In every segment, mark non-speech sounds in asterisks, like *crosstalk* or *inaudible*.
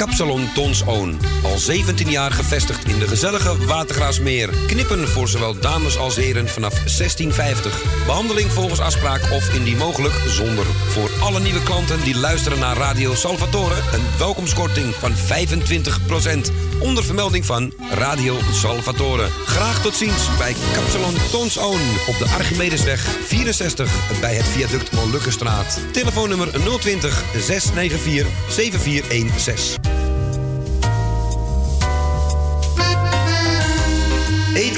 Kapsalon Tons Oon. Al 17 jaar gevestigd in de gezellige Watergraasmeer. Knippen voor zowel dames als heren vanaf 1650. Behandeling volgens afspraak of indien mogelijk zonder. Voor alle nieuwe klanten die luisteren naar Radio Salvatore... een welkomstkorting van 25%. Onder vermelding van Radio Salvatore. Graag tot ziens bij Kapsalon Tons Oon. Op de Archimedesweg 64 bij het viaduct Molukkenstraat. Telefoonnummer 020 694 7416.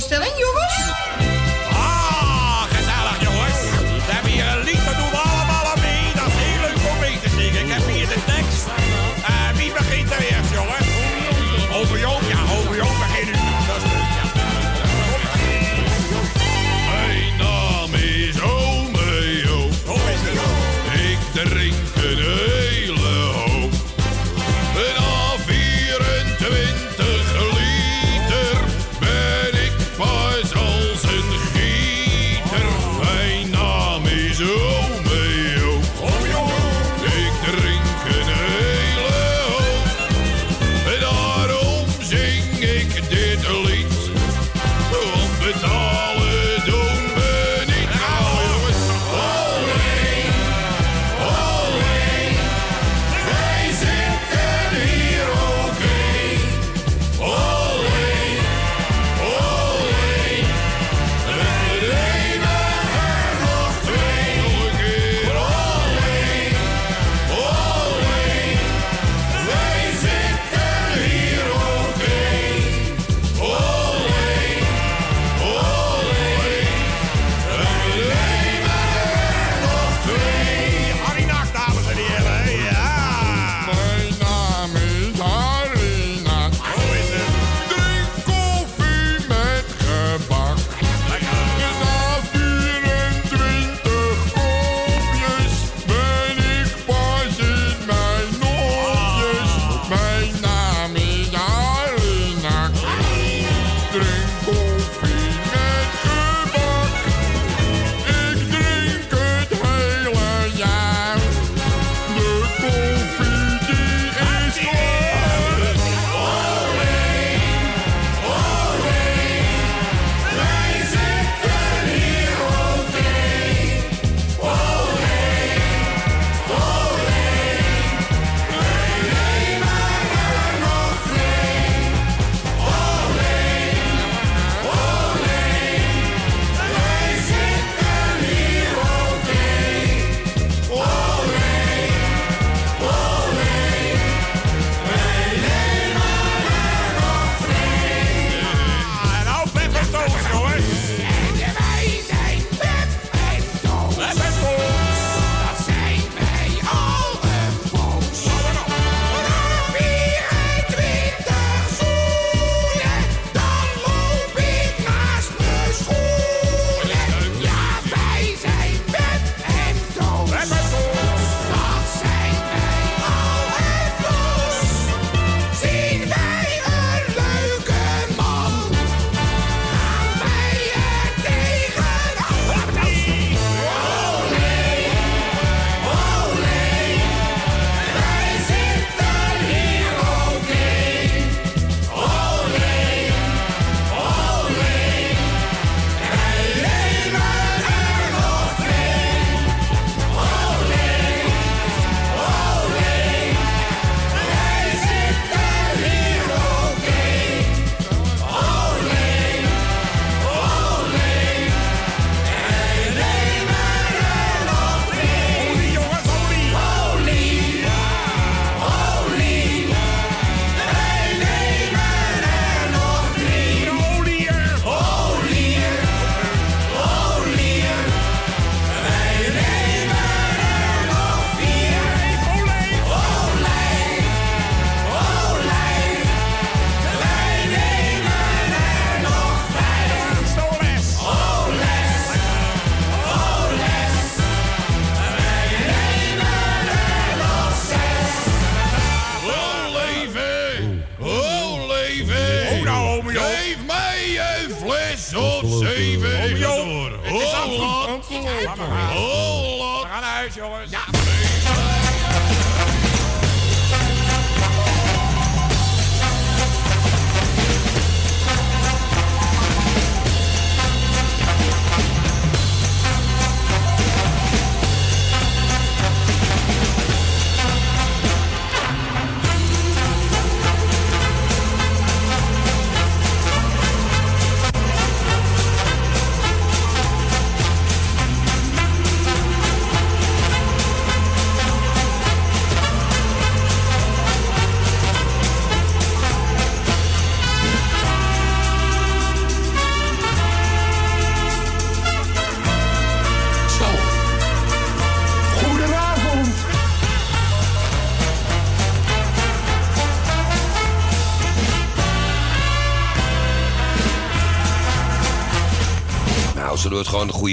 Voor deze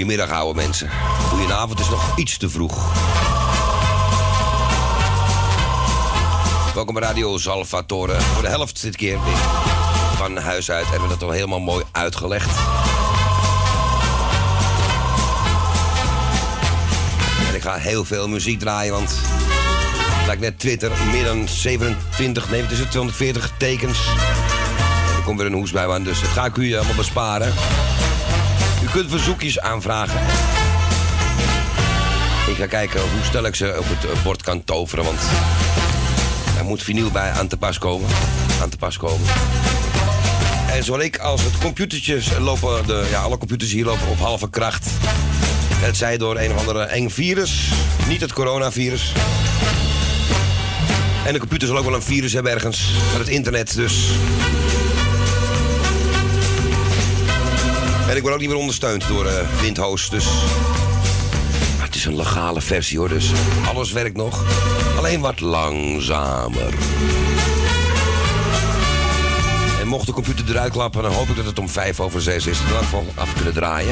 we het gewoon een goede middag houden, mensen. Goedenavond is nog iets te vroeg. Welkom bij Radio Salvatore. Voor de helft dit keer van huis uit. Hebben we dat al helemaal mooi uitgelegd. En ik ga heel veel muziek draaien, want... Lijkt net Twitter, meer dan 27, nee, het 240 tekens. En er komt weer een hoes bij aan, dus dat ga ik u allemaal besparen. Kunt verzoekjes aanvragen. Ik ga kijken hoe snel ik ze op het eh, bord kan toveren, want er moet vinyl bij aan te pas komen. Aan te pas komen. En zowel ik als het computertjes lopen, de, ja, alle computers hier lopen op halve kracht. Het zij door een of andere eng virus, niet het coronavirus. En de computer zal ook wel een virus hebben ergens van het internet, dus Ik word ook niet meer ondersteund door eh Windhoos, dus... Maar het is een legale versie hoor, dus alles werkt nog. Alleen wat langzamer. En mocht de computer eruit klappen, dan hoop ik dat het om vijf over zes is. Dan van af kunnen draaien.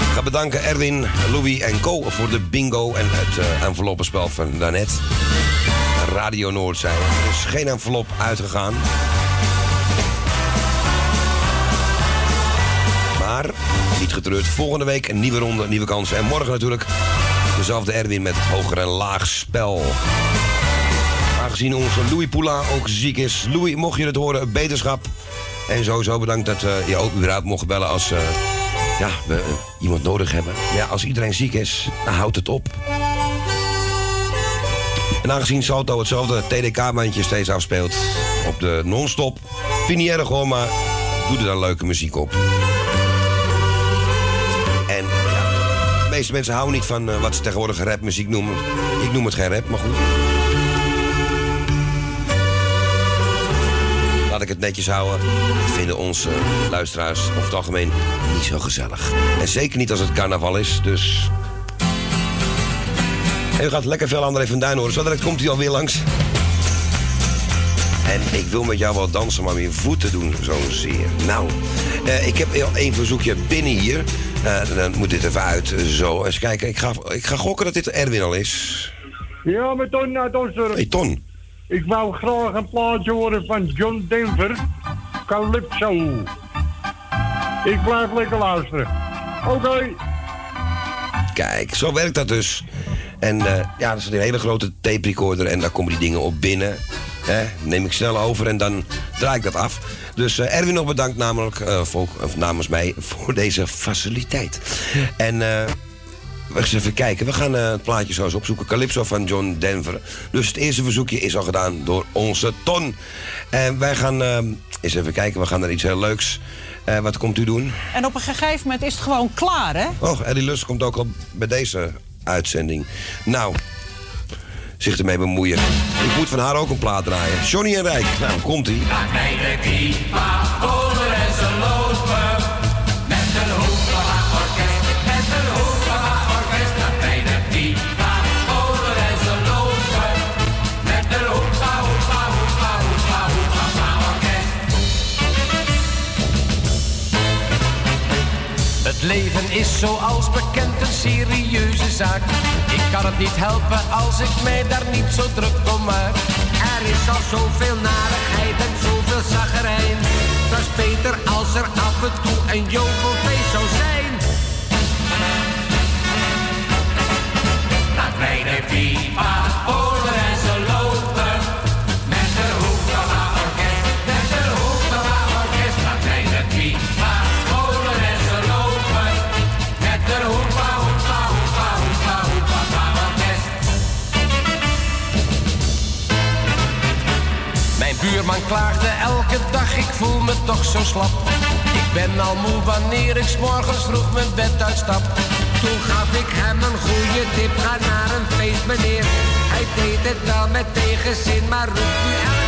Ik ga bedanken Erwin, Louis en Co. voor de bingo en het eh enveloppenspel van daarnet. Radio Noord zijn. Er is geen envelop uitgegaan. Niet getreurd, volgende week een nieuwe ronde, nieuwe kansen. En morgen natuurlijk dezelfde Erwin met het hoger en laag spel. Aangezien onze Louis Poula ook ziek is. Louis, mocht je het horen, beterschap. En sowieso bedankt dat eh, je ook überhaupt mocht bellen als eh, ja, we eh, iemand nodig hebben. Ja, als iedereen ziek is, dan houdt het op. En aangezien Salto hetzelfde TDK-bandje steeds afspeelt op de non-stop, vind niet erg hoor, maar doe er dan leuke muziek op. meeste mensen houden niet van eh, wat ze tegenwoordig rapmuziek noemen. Ik noem het geen rap, maar goed. Laat ik het netjes houden. Dat vinden onze luisteraars over het algemeen niet zo gezellig. En zeker niet als het carnaval is, dus... En u gaat lekker veel André van Duin horen. Zo direct komt hij alweer langs. En ik wil met jou wel dansen, maar mijn voeten doen zozeer. Nou, eh, ik heb één verzoekje binnen hier. Eh, dan moet dit even uit, eh, zo. Eens kijken, ik ga, ik ga gokken dat dit Erwin al is. Ja, met Ton uit Osdorp. Hey Ton. Ik wou graag een plaatje horen van John Denver. Calypso. Ik blijf lekker luisteren. Oké. Kijk, zo werkt dat dus. En eh, ja, dat is een hele grote tape recorder en daar komen die dingen op binnen. Neem ik snel over en dan draai ik dat af. Dus eh, Erwin nog bedankt namelijk, of namens mij voor deze faciliteit. En eh, we eens even kijken. We gaan het plaatje zo eens opzoeken. Calypso van John Denver. Dus het eerste verzoekje is al gedaan door onze Ton. En wij gaan eens even kijken. We gaan naar iets heel leuks. Wat komt u doen? En op een gegeven moment is het gewoon klaar, hè? Oh, Ellie Lus komt ook al bij deze uitzending. Nou, zich ermee bemoeien. Ik moet van haar ook een plaat draaien. Johnny en Rijk. Nou, komt ie. Het Leven is zoals bekend een serieuze zaak. Ik kan het niet helpen als ik mij daar niet zo druk om maak. Er is al zoveel narigheid en zoveel zaggerijn. Dat is beter als er af en toe een jovelfeest zou zijn. Laat mij de Viva. Buurman klaagde elke dag, ik voel me toch zo slap. Ik ben al moe wanneer ik 's morgens vroeg mijn bed uitstap. Toen gaf ik hem een goede tip, ga naar een feest meneer. Hij deed het wel met tegenzin, maar roept nu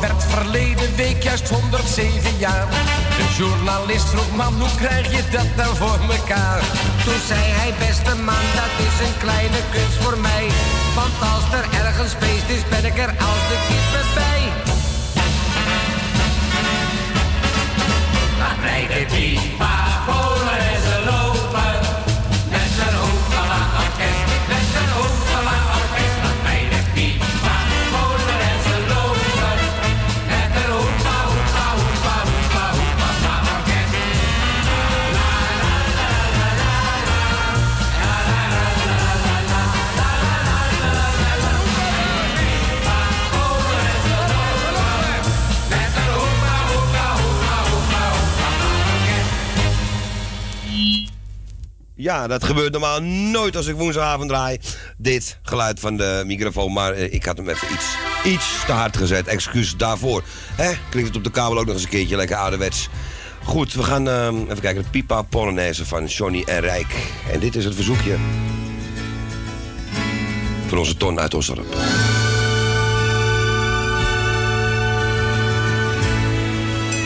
werd verleden week juist 107 jaar. De journalist vroeg, man, hoe krijg je dat nou voor mekaar? Toen zei hij, beste man, dat is een kleine kunst voor mij. Want als er ergens feest is, ben ik er als de kippen bij. Maar bij de pipa, Ja, dat gebeurt normaal nooit als ik woensdagavond draai. Dit geluid van de microfoon, maar eh, ik had hem even iets, iets te hard gezet. Excuus daarvoor. Hè? Klinkt het op de kabel ook nog eens een keertje lekker ouderwets. Goed, we gaan ehm, even kijken. De Pipa Polonaise van Johnny en Rijk. En dit is het verzoekje van onze Ton uit Osdorp.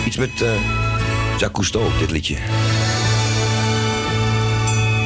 Iets met eh Jacques Cousteau, dit liedje.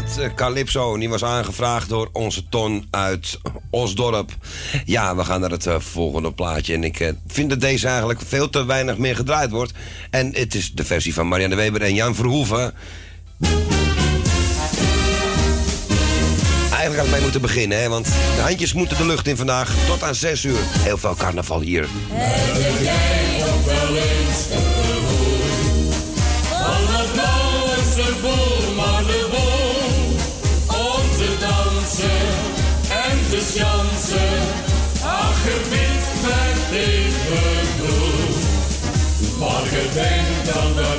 met eh, Calypso. Die was aangevraagd door onze Ton uit Osdorp. Ja, we gaan naar het eh, volgende plaatje. En ik eh, vind dat deze eigenlijk veel te weinig meer gedraaid wordt. En het is de versie van Marianne Weber en Jan Verhoeven. Eigenlijk had ik mee moeten beginnen, hè, want de handjes moeten de lucht in vandaag. Tot aan 6 uur. Heel veel carnaval hier. En te chansen? Ach, je bent met even doel. Maar je denkt dan, daar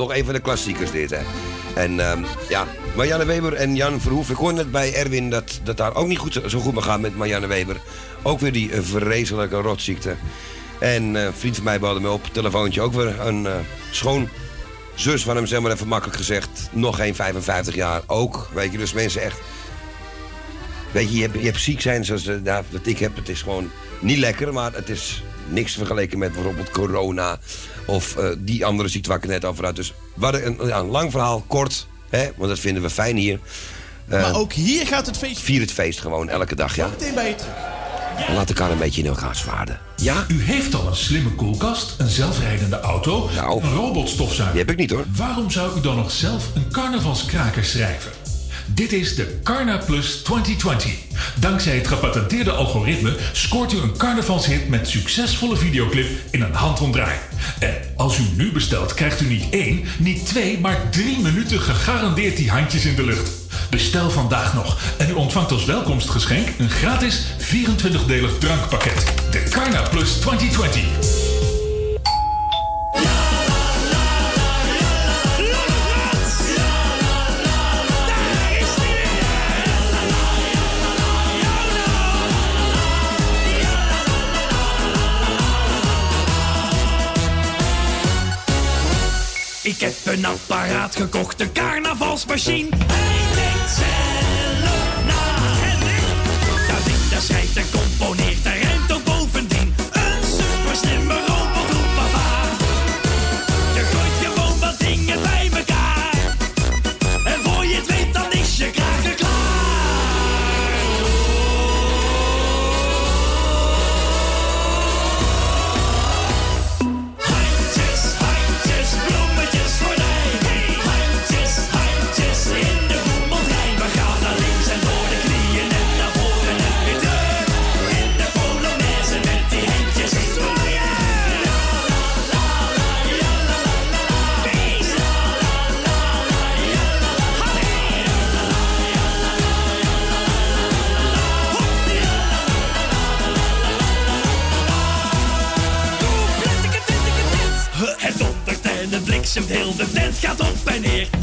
toch een van de klassiekers dit, hè. En ehm, ja, Marianne Weber en Jan Verhoef. Ik hoorde net bij Erwin dat, dat daar ook niet goed, zo goed mee gaat met Marianne Weber. Ook weer die eh, vreselijke rotziekte. En eh, een vriend van mij belde me op, telefoontje ook weer. Een eh, schoon zus van hem, zeg maar even makkelijk gezegd. Nog geen 55 jaar, ook. Weet je, dus mensen echt... Weet je, je hebt, je hebt ziek zijn zoals wat ik heb. Het is gewoon niet lekker, maar het is niks vergeleken met bijvoorbeeld corona... of eh, die andere ziekte waar ik het net over had. Dus een, ja, een lang verhaal, kort, hè, want dat vinden we fijn hier. Eh, Maar ook hier gaat het feest Vier het feest gewoon, elke dag, ja. meteen bij het. Laat elkaar een beetje in elkaar zwaarden. Ja? U heeft al een slimme koelkast, een zelfrijdende auto, Nou. een robotstofzuiger. Die heb ik niet hoor. Waarom zou u dan nog zelf een carnavalskraker schrijven? Dit is de Carna Plus 2020. Dankzij het gepatenteerde algoritme scoort u een carnavalshit met succesvolle videoclip in een handomdraai. En als u nu bestelt, krijgt u niet één, niet twee, maar drie minuten gegarandeerd die handjes in de lucht. Bestel vandaag nog en u ontvangt als welkomstgeschenk een gratis 24-delig drankpakket. De Carna Plus 2020. Ik heb een apparaat gekocht, een carnavalsmachine. Hij denkt zelf na. Dat ding, dat en componeert, daar rent bliksemt heel de tent gaat op en neer.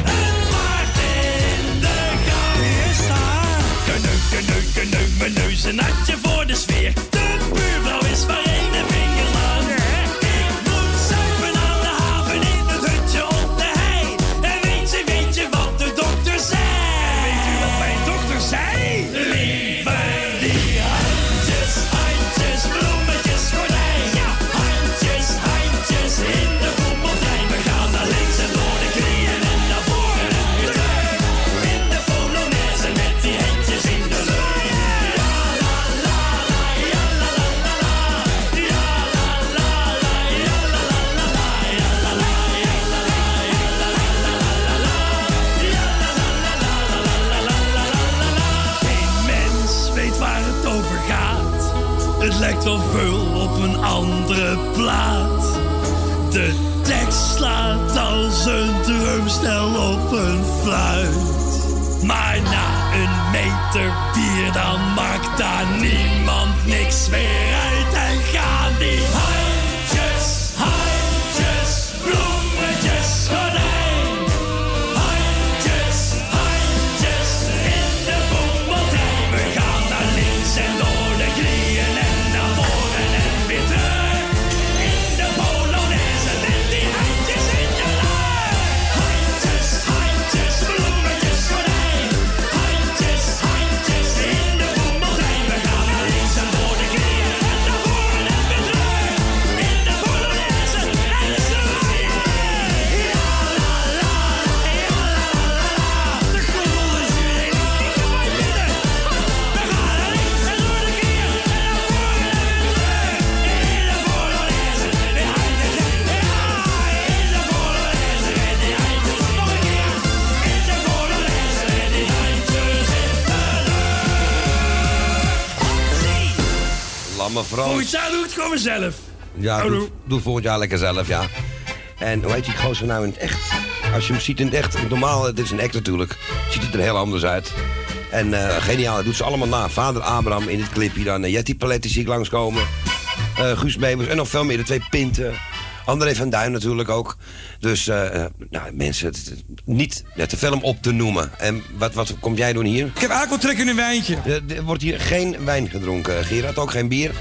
Jaar doe ik het gewoon mezelf. Ja, doe, doe. doe volgend jaar lekker zelf, ja. En hoe heet die gozer nou in het echt? Als je hem ziet in het echt, normaal, dit is een act natuurlijk, ziet het er heel anders uit. En eh, geniaal, hij doet ze allemaal na. Vader Abraham in het clipje dan. Uh, Jetty Paletti zie ik langskomen. Eh Guus Bebers en nog veel meer. De twee Pinten. André van Duin natuurlijk ook. Dus, eh, eh, nou, mensen, het, niet ja, te veel om op te noemen. En wat, wat kom jij doen hier? Ik heb eigenlijk wel trek in een wijntje. Er wordt hier geen wijn gedronken, Gerard. Ook geen bier.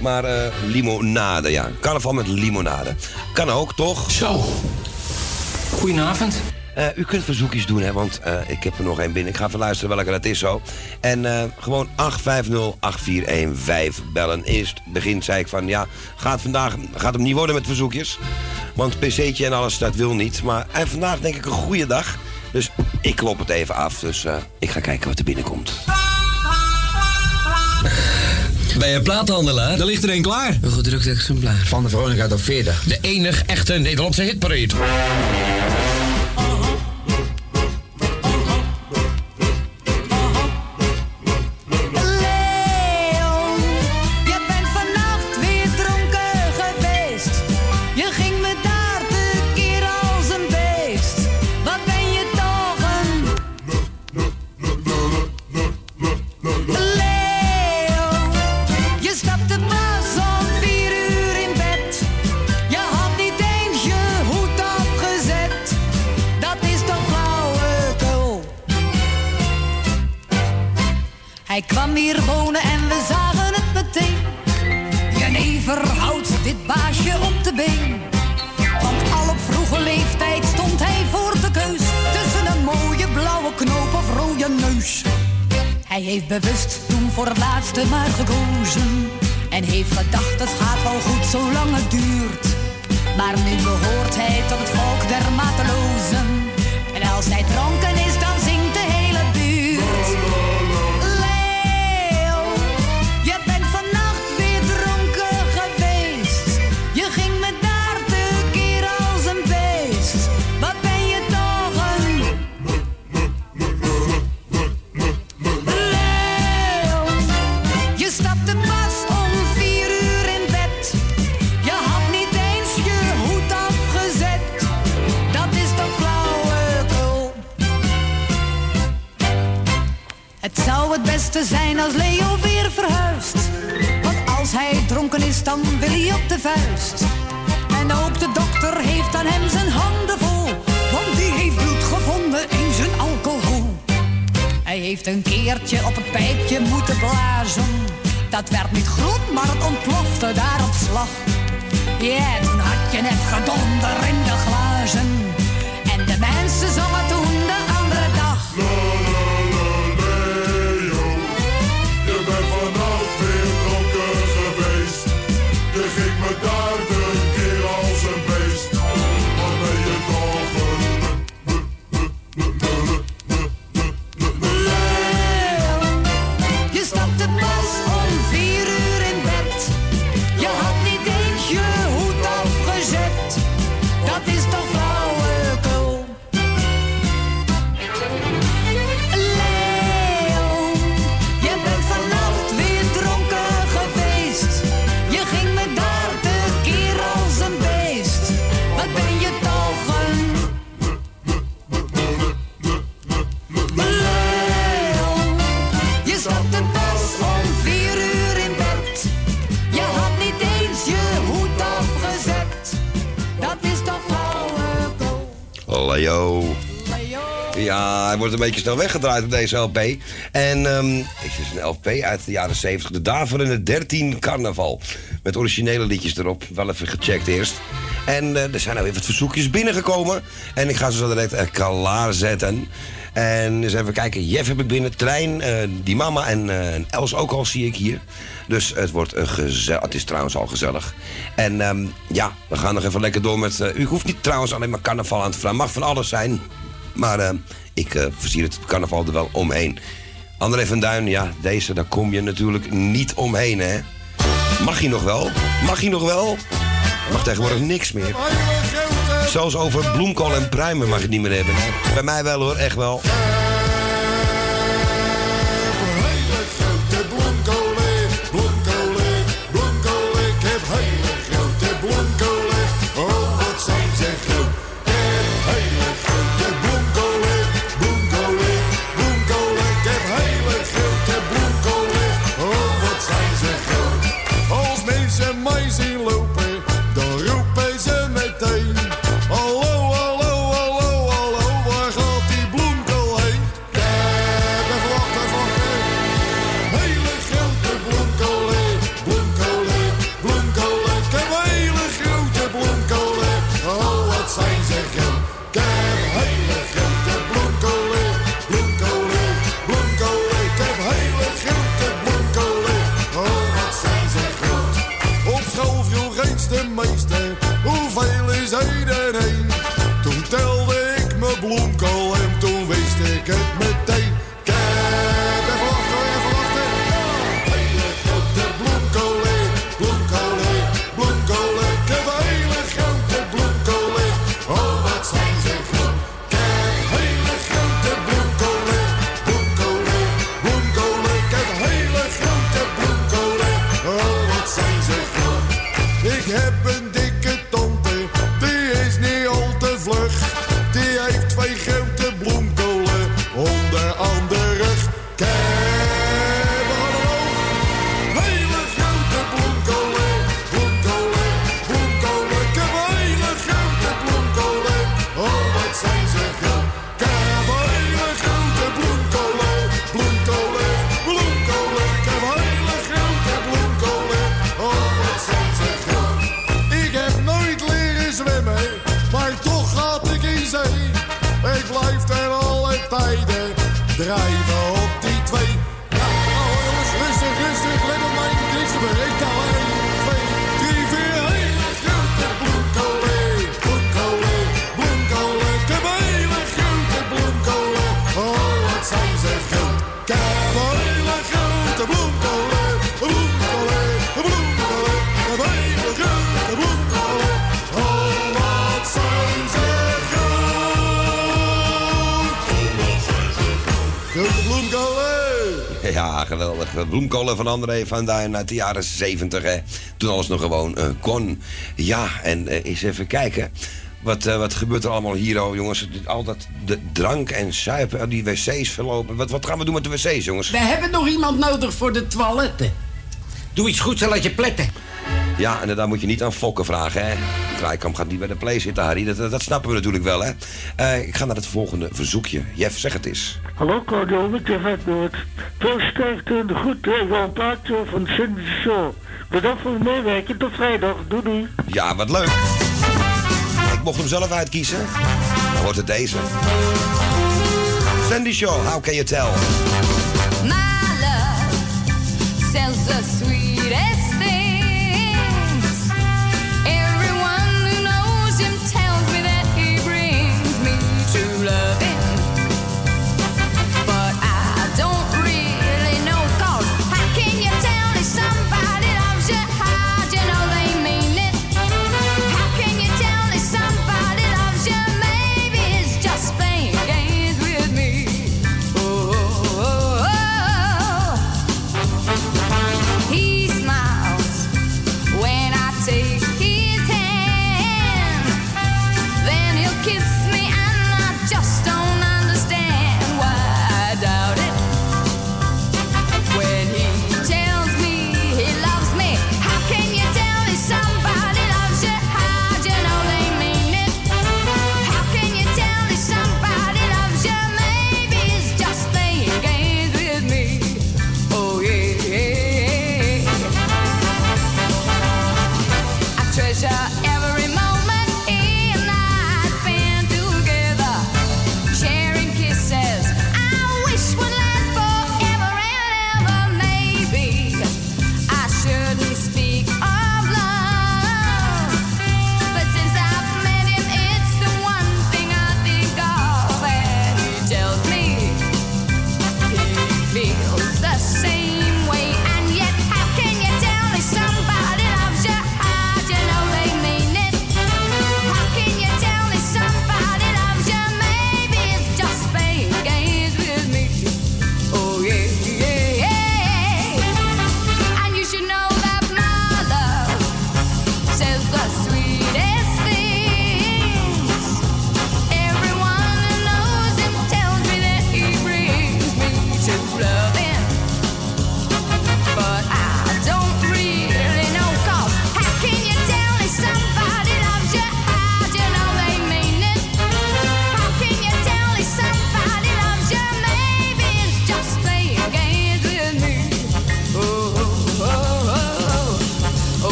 Maar eh, limonade, ja. Carnaval met limonade. Kan ook, toch? Zo. Goedenavond. Eh, u kunt verzoekjes doen, hè, want eh, ik heb er nog één binnen. Ik ga even luisteren welke dat is zo. En eh, gewoon 850-8415 bellen. Eerst begint, zei ik van, ja, gaat vandaag gaat hem niet worden met verzoekjes. Want pc'tje en alles, dat wil niet. Maar en vandaag denk ik een goede dag. Dus ik klop het even af. Dus ik ga kijken wat er binnenkomt. Bij een plaathandelaar? Daar ligt er één klaar. Een gedrukt exemplaar. Van de Veronica top 40. De enig echte Nederlandse hitparade. Maar gekozen. En heeft gedacht het gaat wel goed zolang het duurt. Maar nu behoort hij tot het de vuist. En ook de dokter heeft aan hem zijn handen vol me eens een alcohol. Hij heeft een keertje op het pijpje moeten blazen. Dat werd niet groen, maar het ontplofte daar op slag. Ja, toen had je net gedonder in de glazen. Wordt een beetje snel weggedraaid op deze LP. En ehm het is een LP uit de jaren 70. De Daverende 13 Carnaval. Met originele liedjes erop. Wel even gecheckt eerst. En eh, er zijn nou weer wat verzoekjes binnengekomen. En ik ga ze zo direct uh, klaarzetten. En eens even kijken. Jeff heb ik binnen. Trein, eh, die mama en, Els ook al zie ik hier. Dus het wordt een gezellig. Het is trouwens al gezellig. En ehm, ja, we gaan nog even lekker door met... u hoeft niet trouwens alleen maar carnaval aan te vragen. Mag van alles zijn. Maar eh, ik eh versier het carnaval er wel omheen. André van Duin, ja, deze, daar kom je natuurlijk niet omheen, hè. Mag hij nog wel? Mag hij nog wel? Mag tegenwoordig niks meer. Zelfs over bloemkool en pruimen mag je het niet meer hebben. Bij mij wel hoor, echt wel. Van André van Duin uit de jaren 70, hè. Toen alles nog gewoon eh, kon. Ja, en eh, eens even kijken. Wat, eh, wat gebeurt er allemaal hier, oh, jongens? Al dat de drank en suipen, die wc's verlopen. Wat, wat gaan we doen met de wc's, jongens? We hebben nog iemand nodig voor de toiletten. Doe iets goeds en laat je pletten. Ja, en daar moet je niet aan fokken vragen, hè. Draaikamp gaat niet bij de play zitten, Harry. Dat, dat, dat snappen we natuurlijk wel, hè. Eh, ik ga naar het volgende verzoekje. Jeff, zeg het eens. Hallo Cordo, met je vet Noord. Veel sterkte en goed regel een plaatje van Cindy Show. Bedankt voor het meewerken, tot vrijdag. Doei doei. Ja, wat leuk. Ik mocht hem zelf uitkiezen. Dan wordt het deze. Sandy Show, how can you tell? My love sells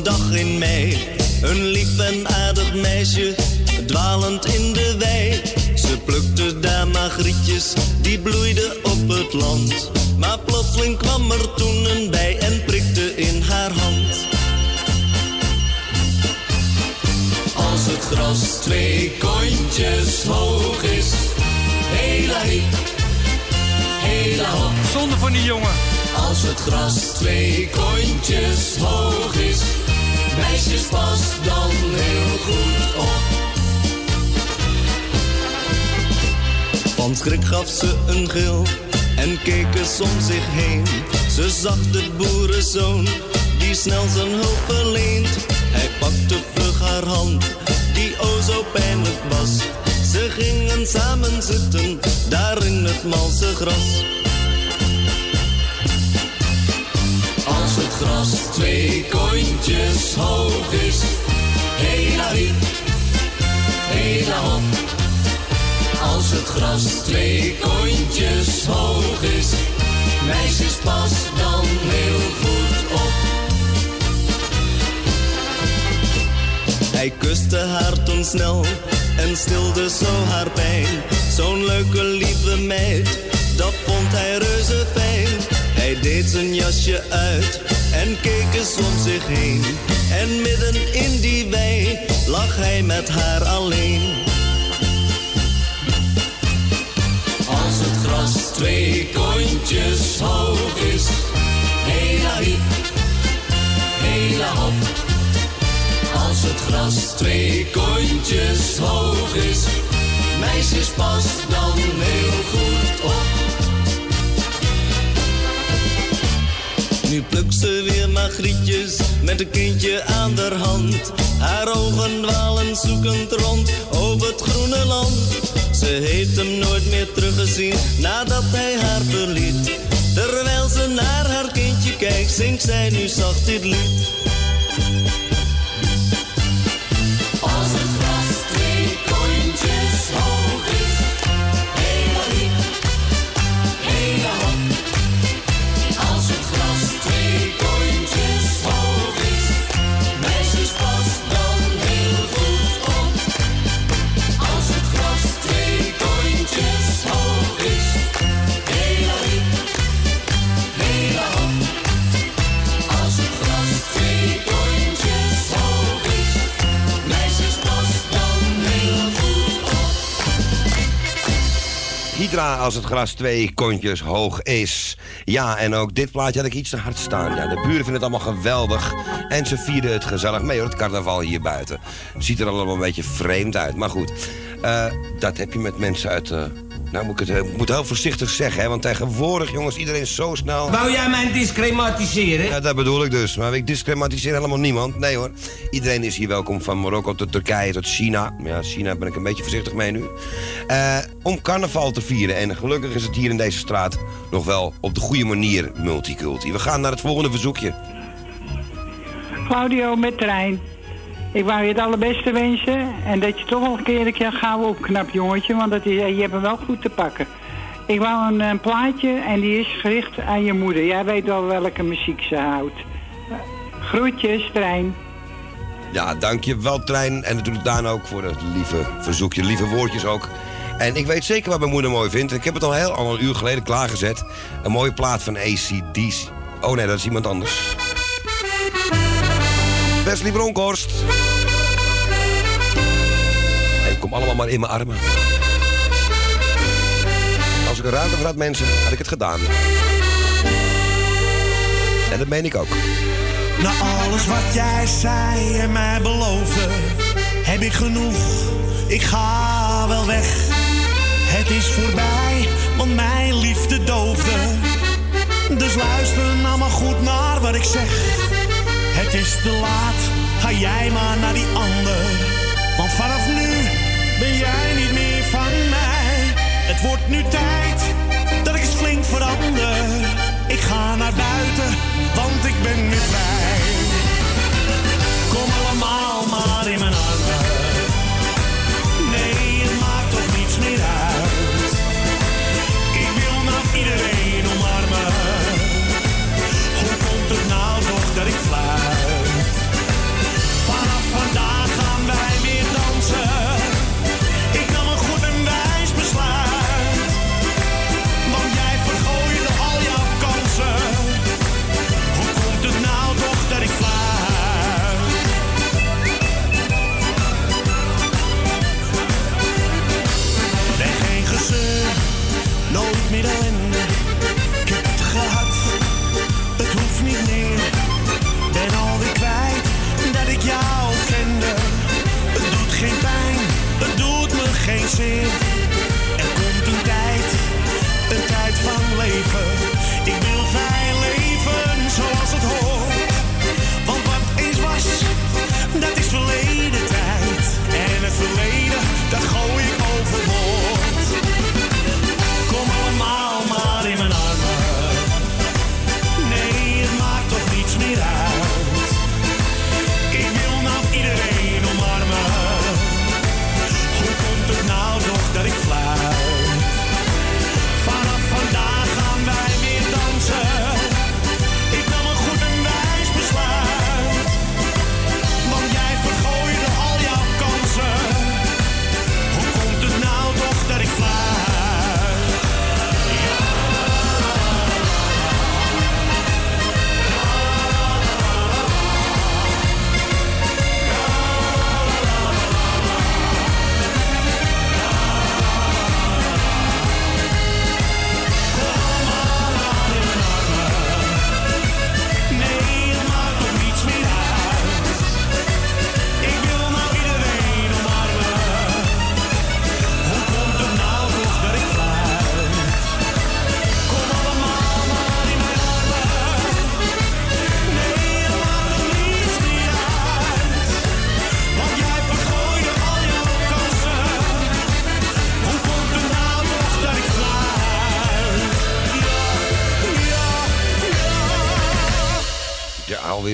een dag in mei een lief en aardig meisje dwalend in de wei. Ze plukte daar magrietjes die bloeiden op het land. Maar plotseling kwam er toen een bij en prikte in haar hand. Als het gras twee kontjes hoog is, hela hiep, hela hop. Zonde van die jongen. Als het gras twee schrik gaf ze een gil en keek eens om zich heen. Ze zag de boerenzoon die snel zijn hulp verleent. Hij pakte vlug haar hand, die o zo pijnlijk was. Ze gingen samen zitten, daar in het malse gras. Als het gras twee kontjes hoog is, hela hiep, hela hop. Als het gras twee kontjes hoog is, meisjes pas dan heel goed op. Hij kuste haar toen snel en stilde zo haar pijn. Zo'n leuke lieve meid, dat vond hij reuze fijn. Hij deed zijn jasje uit en keek eens om zich heen. En midden in die wei lag hij met haar alleen. twee kontjes hoog is. Hela hiep, hela op. Als het gras twee kontjes hoog is. Meisjes pas dan heel goed op. Nu plukt ze weer magrietjes met een kindje aan de hand. Haar ogen dwalen zoekend rond over het groene land. Ze heeft hem nooit meer teruggezien nadat hij haar verliet. Terwijl ze naar haar kindje kijkt, zingt zij nu zacht dit lied. Als het gras twee kontjes hoog is. Ja, en ook dit plaatje had ik iets te hard staan. Ja, de buren vinden het allemaal geweldig. En ze vierden het gezellig mee hoor, het carnaval hier buiten. Ziet er allemaal een beetje vreemd uit. Maar goed, eh, dat heb je met mensen uit... eh, nou, moet ik, het, ik moet heel voorzichtig zeggen, hè, want tegenwoordig, jongens, iedereen is zo snel... Wou jij mij discrematiseren? Ja, dat bedoel ik dus. Maar ik discrematiseer helemaal niemand. Nee hoor. Iedereen is hier welkom van Marokko tot Turkije tot China. Ja, China ben ik een beetje voorzichtig mee nu. Eh, om carnaval te vieren. En gelukkig is het hier in deze straat nog wel op de goede manier multiculti. We gaan naar het volgende verzoekje. Claudio met trein. Ik wou je het allerbeste wensen. En dat je toch wel een keer een keer gauw opknapt, jongetje. Want dat is, je hebt hem wel goed te pakken. Ik wou een, een plaatje en die is gericht aan je moeder. Jij weet wel welke muziek ze houdt. Groetjes, trein. Ja, dank je wel, Trein. En natuurlijk Daan ook voor het lieve verzoekje, lieve woordjes ook. En ik weet zeker wat mijn moeder mooi vindt. Ik heb het al heel al een uur geleden klaargezet. Een mooie plaat van ACDC. Oh nee, dat is iemand anders. Wesley Bronkhorst. En kom allemaal maar in mijn armen. Als ik een ruimte voor had, mensen, had ik het gedaan. En dat meen ik ook. Na alles wat jij zei en mij beloofde, heb ik genoeg. Ik ga wel weg. Het is voorbij, want mijn liefde doofde. Dus luister nou maar goed naar wat ik zeg. Het is te laat, ga jij maar naar die ander. Want vanaf nu ben jij niet meer van mij. Het wordt nu tijd dat ik eens flink verander. Ik ga naar buiten, want ik ben nu vrij.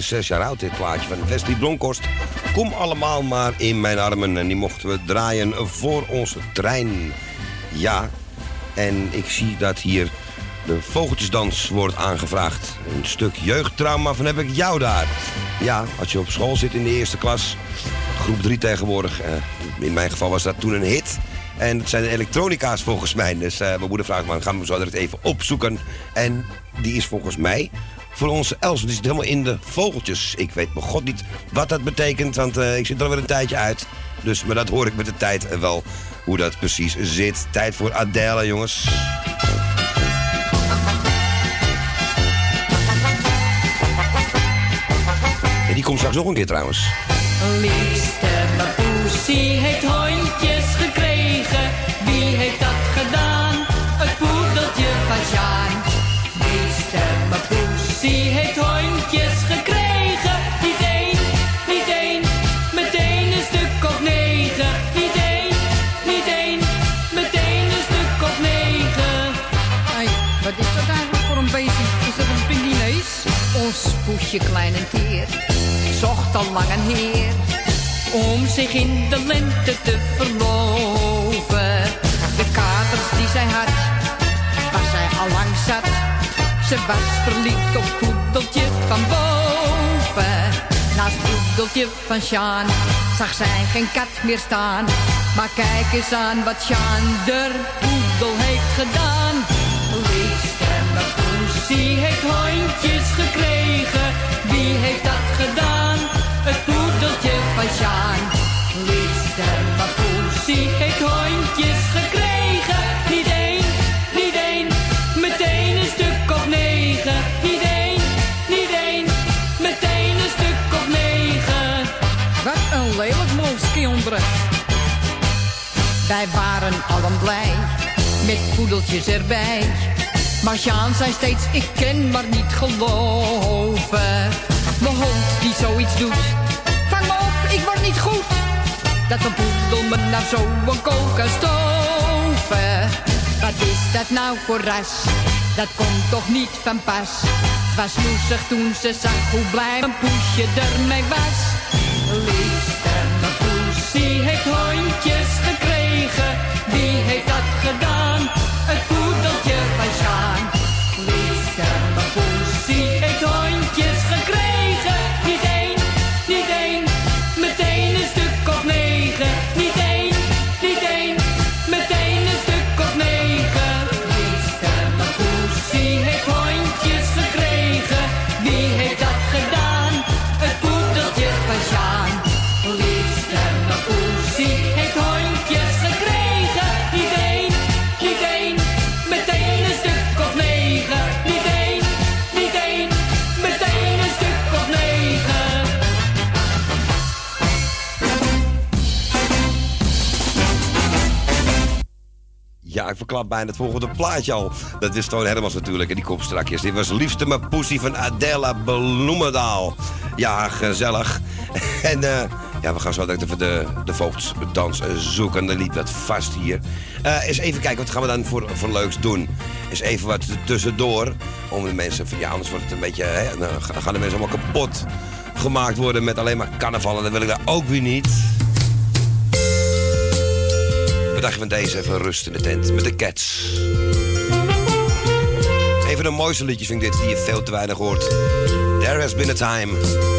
Zes jaar oud, dit plaatje van Wesley Bronkhorst. Kom allemaal maar in mijn armen. En die mochten we draaien voor onze trein. Ja, en ik zie dat hier de vogeltjesdans wordt aangevraagd. Een stuk jeugdtrauma van heb ik jou daar. Ja, als je op school zit in de eerste klas, groep 3 tegenwoordig. eh, in mijn geval was dat toen een hit. En het zijn elektronica's volgens mij. Dus eh, mijn moeder vraagt me, gaan we zo direct even opzoeken. En die is volgens mij voor onze Els. Die zit helemaal in de vogeltjes. Ik weet mijn god niet wat dat betekent, want eh, ik zit er alweer een tijdje uit. Dus, maar dat hoor ik met de tijd wel, hoe dat precies zit. Tijd voor Adele, jongens. En die komt straks nog een keer trouwens. Liefste, poesje klein en teer zocht al lang een heer om zich in de lente te verloven. De katers die zij had, was zij al lang zat. Ze was verliefd op poedeltje van boven. Naast poedeltje van Sjaan zag zij geen kat meer staan. Maar kijk eens aan wat Sjaan der poedel heeft gedaan. Liefste, mijn poesie heeft hondjes gekregen. Wie heeft dat gedaan? Het poedeltje van Sjaan. Liefste, poesie heeft hondjes gekregen. Niet één, niet één, meteen een stuk of negen. Niet één, niet één, meteen een stuk of negen. Wat een lelijk molskinderen. Wij waren allen blij, met poedeltjes erbij. Maar Sjaan zei steeds, ik ken maar niet geloven. Mijn hond die zoiets doet, vang op, ik word niet goed. Dat een poedel me naar zo'n kook kan stoven. Wat is dat nou voor ras? Dat komt toch niet van pas. Het was loesig toen ze zag hoe blij mijn poesje ermee was. Ja, ik verklap bijna het volgende plaatje al. Dat is Toon Hermans natuurlijk en die komt strakjes. Dit was Liefste mijn poesie van Adela Bloemendaal. Ja, gezellig. *laughs* En eh, ja, we gaan zo direct even de, de voogdsdans zoeken. Dan liep dat vast hier. Eh eens even kijken, wat gaan we dan voor, voor leuks doen? Eens even wat tussendoor. Om de mensen, van, ja, anders wordt het een beetje... Hè, dan gaan de mensen allemaal kapot gemaakt worden met alleen maar carnaval. En dat wil ik daar ook weer niet. Dacht je van deze? Even rust in de tent met de Cats. Een van de mooiste liedjes vind ik dit, die je veel te weinig hoort. There has been a time.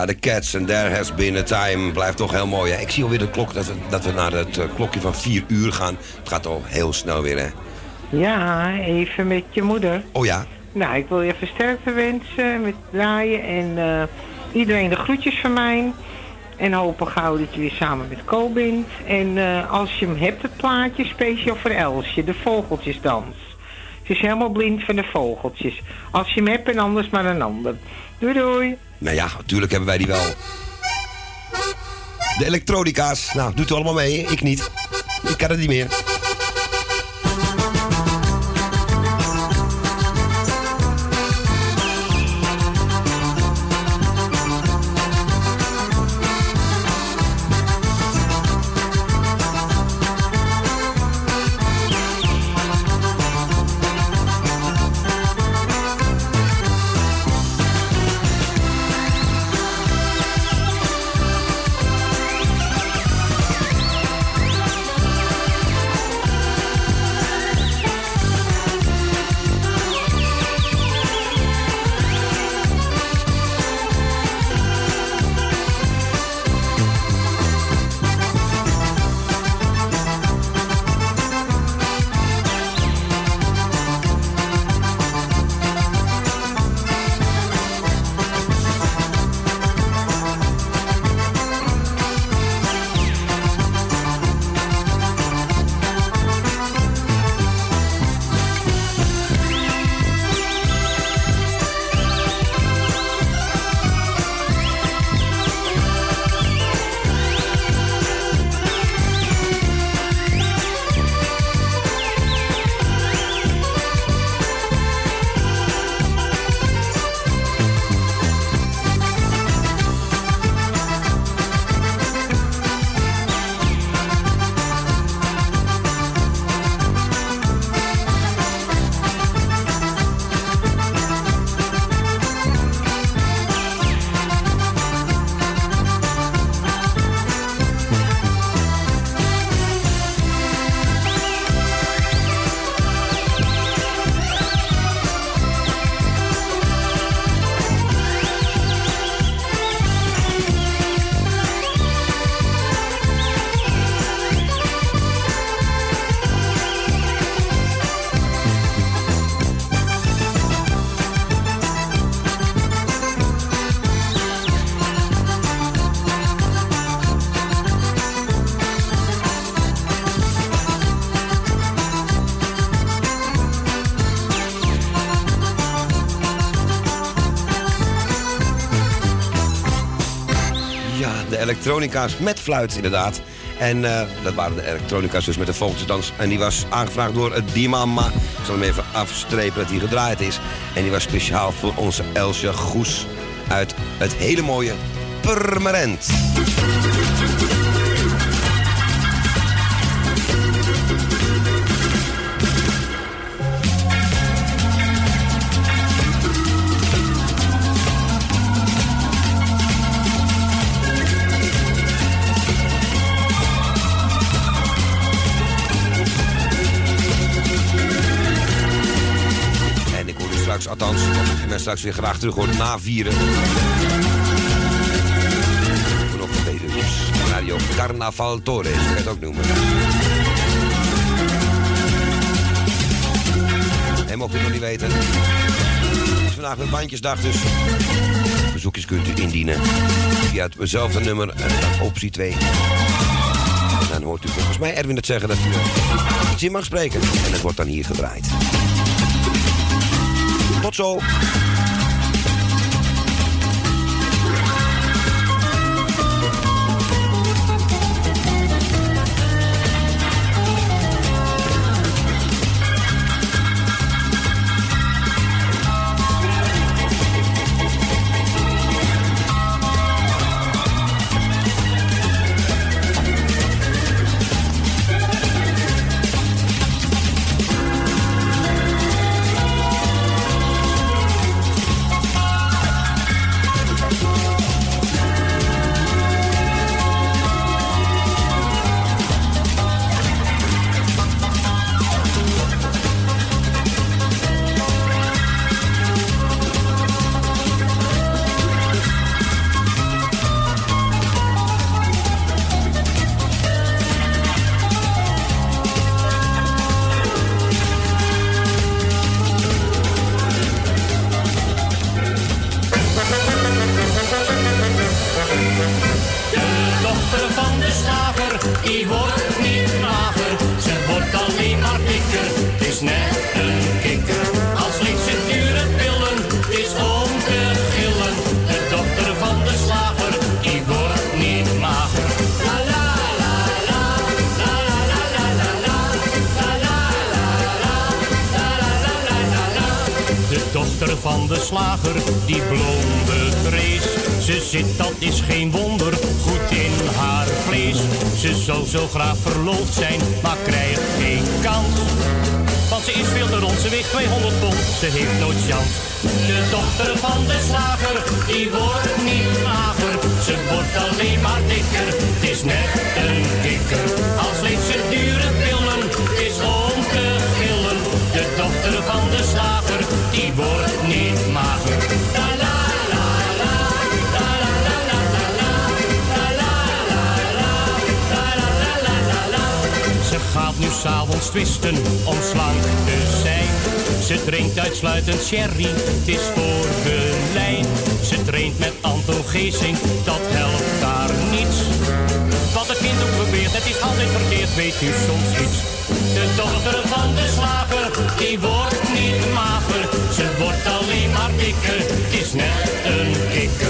Ja, de Cats en There Has Been a Time blijft toch heel mooi. Hè? Ik zie alweer de klok, dat we, dat we naar het eh, klokje van 4 uur gaan. Het gaat al heel snel weer, hè? Ja, even met je moeder. Oh ja? Nou, ik wil je versterkte wensen met draaien en eh, iedereen de groetjes van mij. En hopen gauw dat je weer samen met Co bent. En eh, als je hem hebt, het plaatje speciaal voor Elsje, de vogeltjesdans. Ze is helemaal blind van de vogeltjes. Als je hem hebt en anders maar een ander. Doei doei. Nou ja, natuurlijk hebben wij die wel. De elektronica's. Nou, doet u allemaal mee. Ik niet. Ik kan het niet meer. Met fluit inderdaad. En eh, dat waren de elektronica's dus met de vogeltjesdans. En die was aangevraagd door het Dimama. Ik zal hem even afstrepen dat hij gedraaid is. En die was speciaal voor onze Elsje Goes uit het hele mooie Purmerend. Althans, ik mensen straks weer graag terug hoort na vieren. Vanaf twee uur. Radio Carnaval Torres, kan je het ook noemen. En mocht u nog niet weten, het is vandaag een bandjesdag, dus verzoekjes kunt u indienen via hetzelfde nummer, eh, optie 2. En dan hoort u volgens mij Erwin het zeggen dat u eh, iets in mag spreken. En het wordt dan hier gedraaid. Tot zo. Uitsluitend sherry, het is voor de lijn. Ze traint met Anton Geesing, dat helpt daar niets. Wat het kind ook probeert, het is altijd verkeerd, weet u soms iets. De dochter van de slager, die wordt niet mager. Ze wordt alleen maar dikker, het is net een kikker.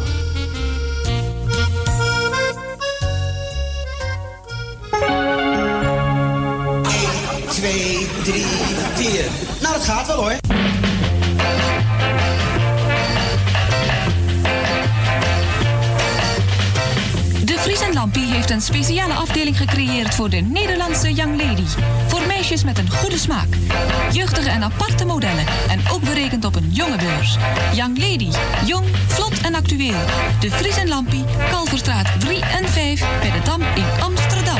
2, 3, 4. Nou, dat gaat wel hoor. De Vries en Lampie heeft een speciale afdeling gecreëerd voor de Nederlandse Young Lady. Voor meisjes met een goede smaak. Jeugdige en aparte modellen. En ook berekend op een jonge beurs. Young Lady. Jong, vlot en actueel. De Vries en Lampie, Kalverstraat 3 en 5 bij de Dam in Amsterdam.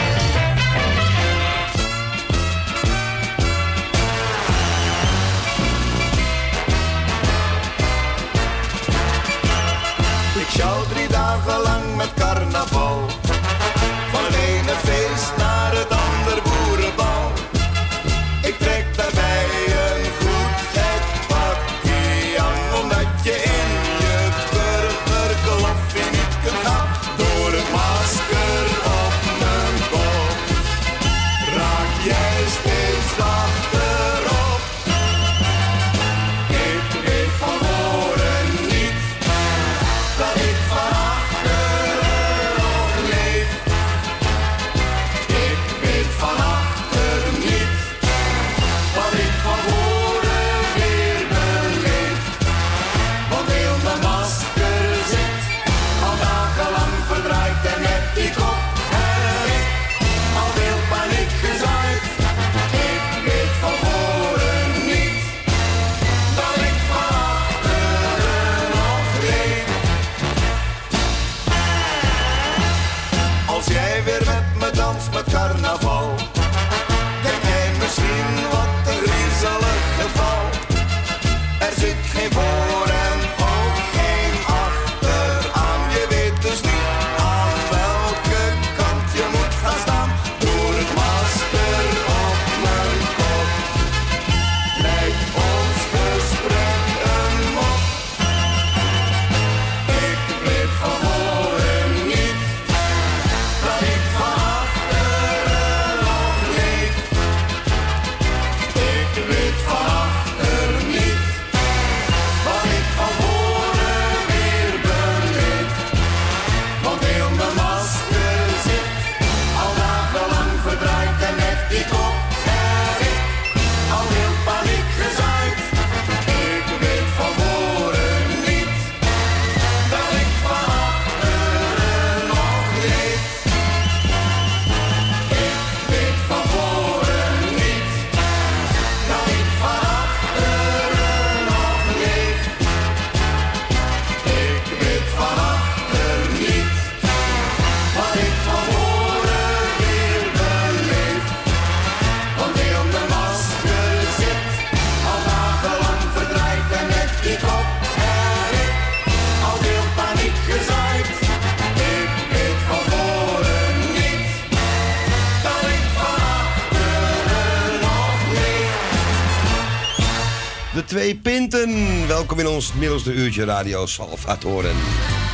Welkom in ons middelste uurtje radio Salvatore.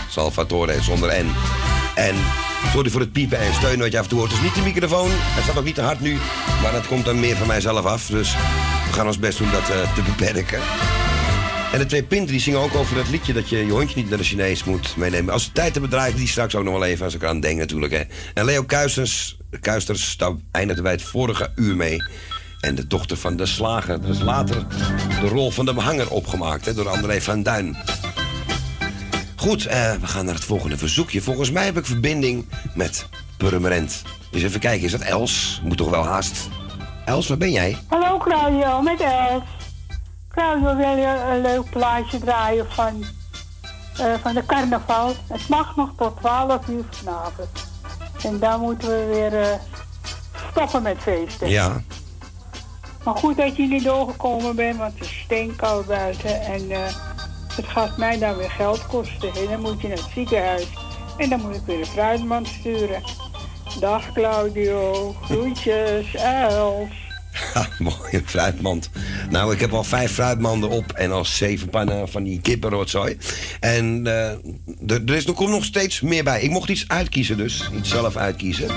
Salvatore zonder N. En sorry voor het piepen en steunen wat je af en toe hoort. Het is niet de microfoon. Hij staat ook niet te hard nu. Maar dat komt dan meer van mijzelf af. Dus we gaan ons best doen dat eh, te beperken. En de twee pinten die zingen ook over dat liedje dat je je hondje niet naar de Chinees moet meenemen. Als de tijd te bedrijven, die straks ook nog wel even als ik aan denk natuurlijk. Hè. En Leo Kuisters, Kuisters, daar eindigden wij het vorige uur mee. En de dochter van de slager. Dat is later de rol van de behanger opgemaakt hè, door André van Duin. Goed, eh, we gaan naar het volgende verzoekje. Volgens mij heb ik verbinding met Purmerend. Dus even kijken, is dat Els? Moet toch wel haast. Els, waar ben jij? Hallo Claudio, met Els. Claudio wil je een leuk plaatje draaien van, eh, van de carnaval. Het mag nog tot 12 uur vanavond. En dan moeten we weer eh, stoppen met feesten. Ja. Maar goed dat niet doorgekomen bent, want het is steenkoud buiten. En eh, het gaat mij dan weer geld kosten. En dan moet je naar het ziekenhuis. En dan moet ik weer een fruitman sturen. Dag Claudio, groetjes, Els. *laughs* Ha, mooie fruitmand. Nou, ik heb al vijf fruitmanden op en al zeven pannen van die kippenrotzooi. En eh, er, er, is, er komt nog steeds meer bij. Ik mocht iets uitkiezen dus. Iets zelf uitkiezen.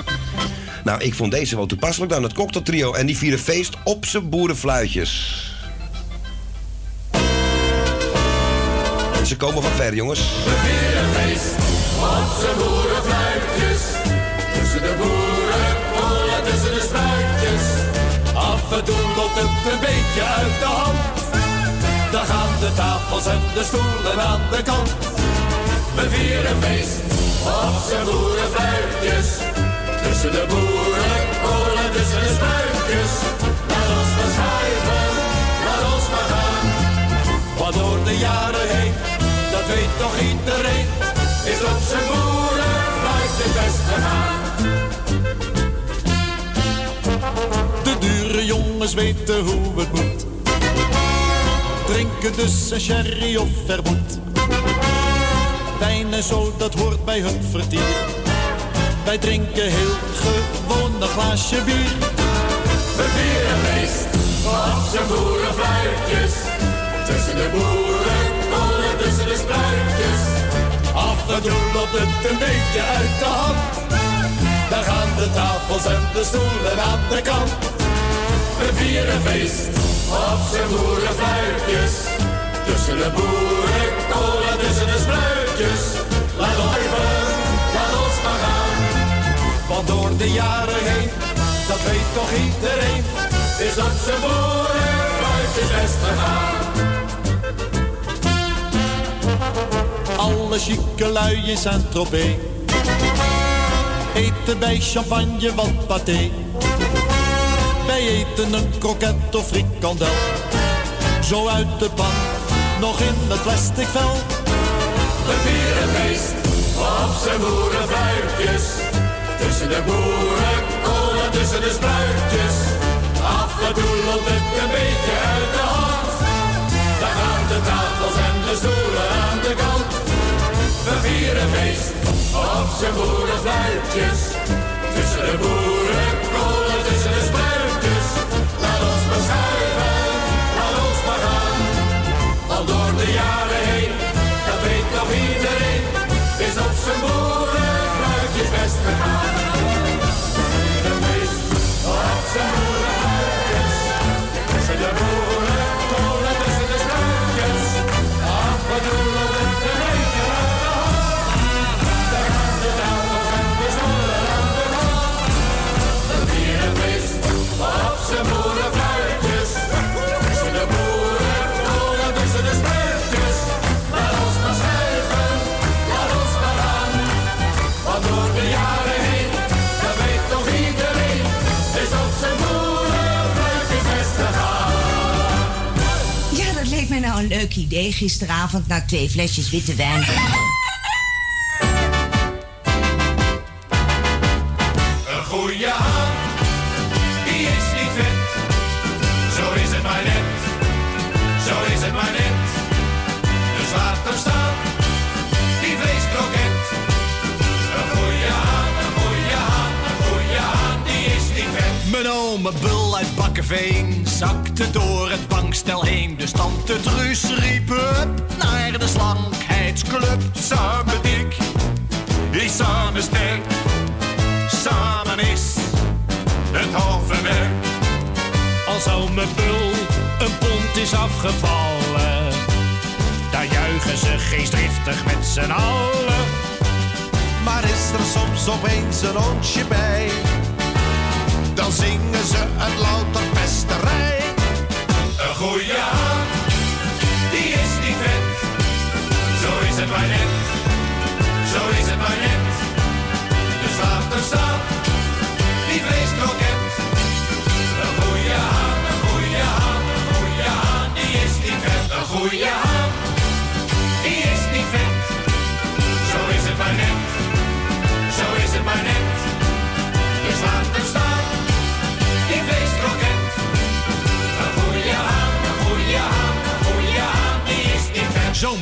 Nou, ik vond deze wel toepasselijk dan. Het cocktailtrio. En die vieren feest op zijn boerenfluitjes. En ze komen van ver, jongens. We vieren feest op zijn boerenfluitjes. Tussen de boeren, Af en toe loopt het een beetje uit de hand. Dan gaan de tafels en de stoelen aan de kant. We vieren feest op zijn boerenfluitjes. Tussen de boeren, kolen tussen de spruitjes. Laat ons maar schuiven, laat ons maar gaan. Want door de jaren heen, dat weet toch iedereen, is op zijn boeren fluit het best gegaan. Jongens weten hoe het moet. Drinken dus een sherry of vermoed. Wijn en zo, dat hoort bij hun vertier. Wij drinken heel gewoon een glaasje bier. We vieren feest op zijn boerenfluitjes. Tussen de boeren, tussen de spruitjes. Af en toe loopt het een beetje uit de hand. Daar gaan de tafels en de stoelen aan de kant. We vieren feest op zijn boerenfluitjes. Tussen de boeren, kolen tussen de spruitjes. Laat ons even, laat ons maar gaan. Want door de jaren heen, dat weet toch iedereen, is op zijn boerenfluitjes best gegaan. Alle chique lui in Saint-Tropez eten bij champagne wat pâté. Wij eten een kroket of frikandel, zo uit de pan, nog in het plastic vel. We vieren feest op zijn boerenfluitjes, tussen de boeren, kolen tussen de spruitjes. Af en toe loopt het een beetje uit de hand, daar gaan de tafels en de stoelen aan de kant. We vieren feest op zijn boerenfluitjes. Tussen de boeren, zijn boerenfluitjes best gegaan. een leuk idee gisteravond na twee flesjes witte wijn? Een goede haan, die is niet vet. Zo is het maar net, zo is het maar net. De laat Die staan, die vleeskroket. Een goede haan, een goede haan, een goede haan, die is niet vet. Mijn oom, bul uit Bakkeveen, zakte door het Stel heen, dus tante Truus riep hup naar de slankheidsclub. Samen dik is samen sterk, samen is het halve werk. Al mijn bul een pond is afgevallen, daar juichen ze geestdriftig met z'n allen. Maar is er soms opeens een rondje bij, dan zingen ze het louter pesterij. Goiás.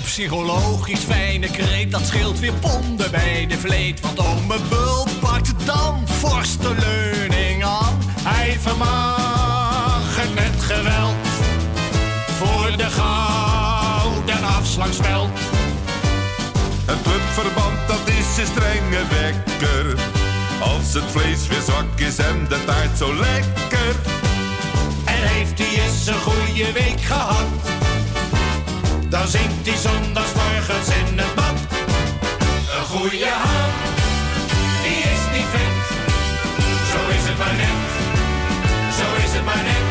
psychologisch fijne kreet, dat scheelt weer ponden bij de vleet. Want ome Bul pakt dan forste leuning aan. Hij vermag het met geweld voor de gouden afslagspeld. Het clubverband dat is een strenge wekker. Als het vlees weer zwak is en de taart zo lekker. En heeft hij eens een goede week gehad dan zingt hij zondagsmorgens in het bad. Een goede hand, die is niet vet. Zo is het maar net, zo is het maar net.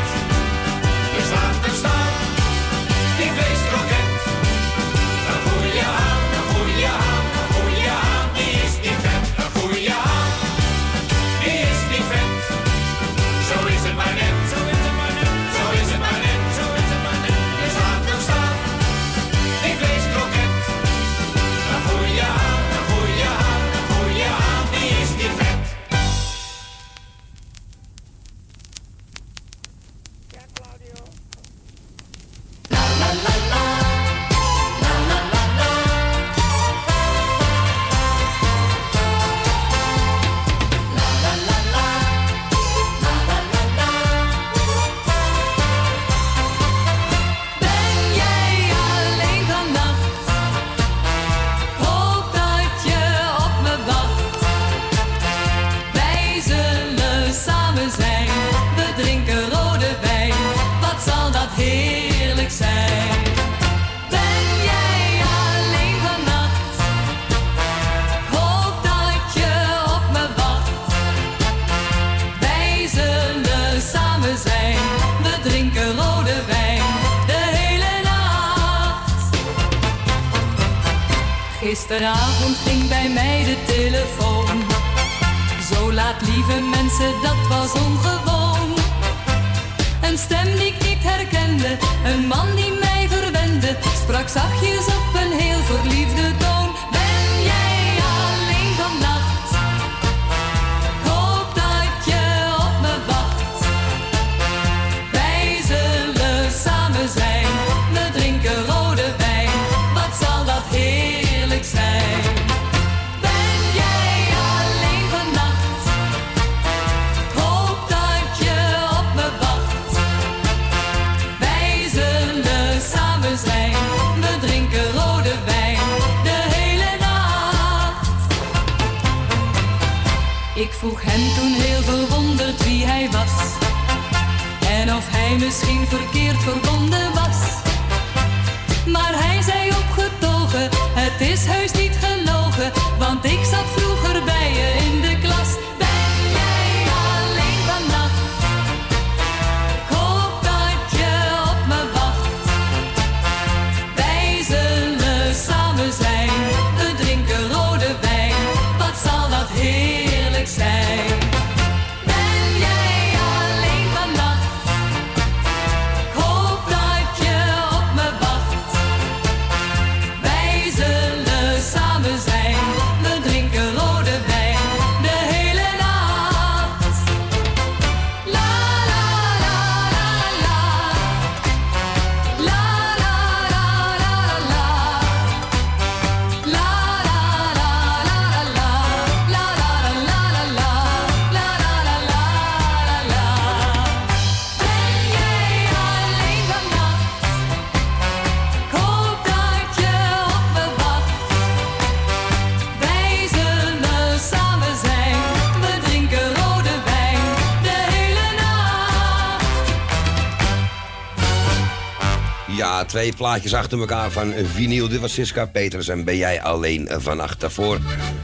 Twee plaatjes achter elkaar van vinyl. Dit was Siska Peters en ben jij alleen vannacht. Daarvoor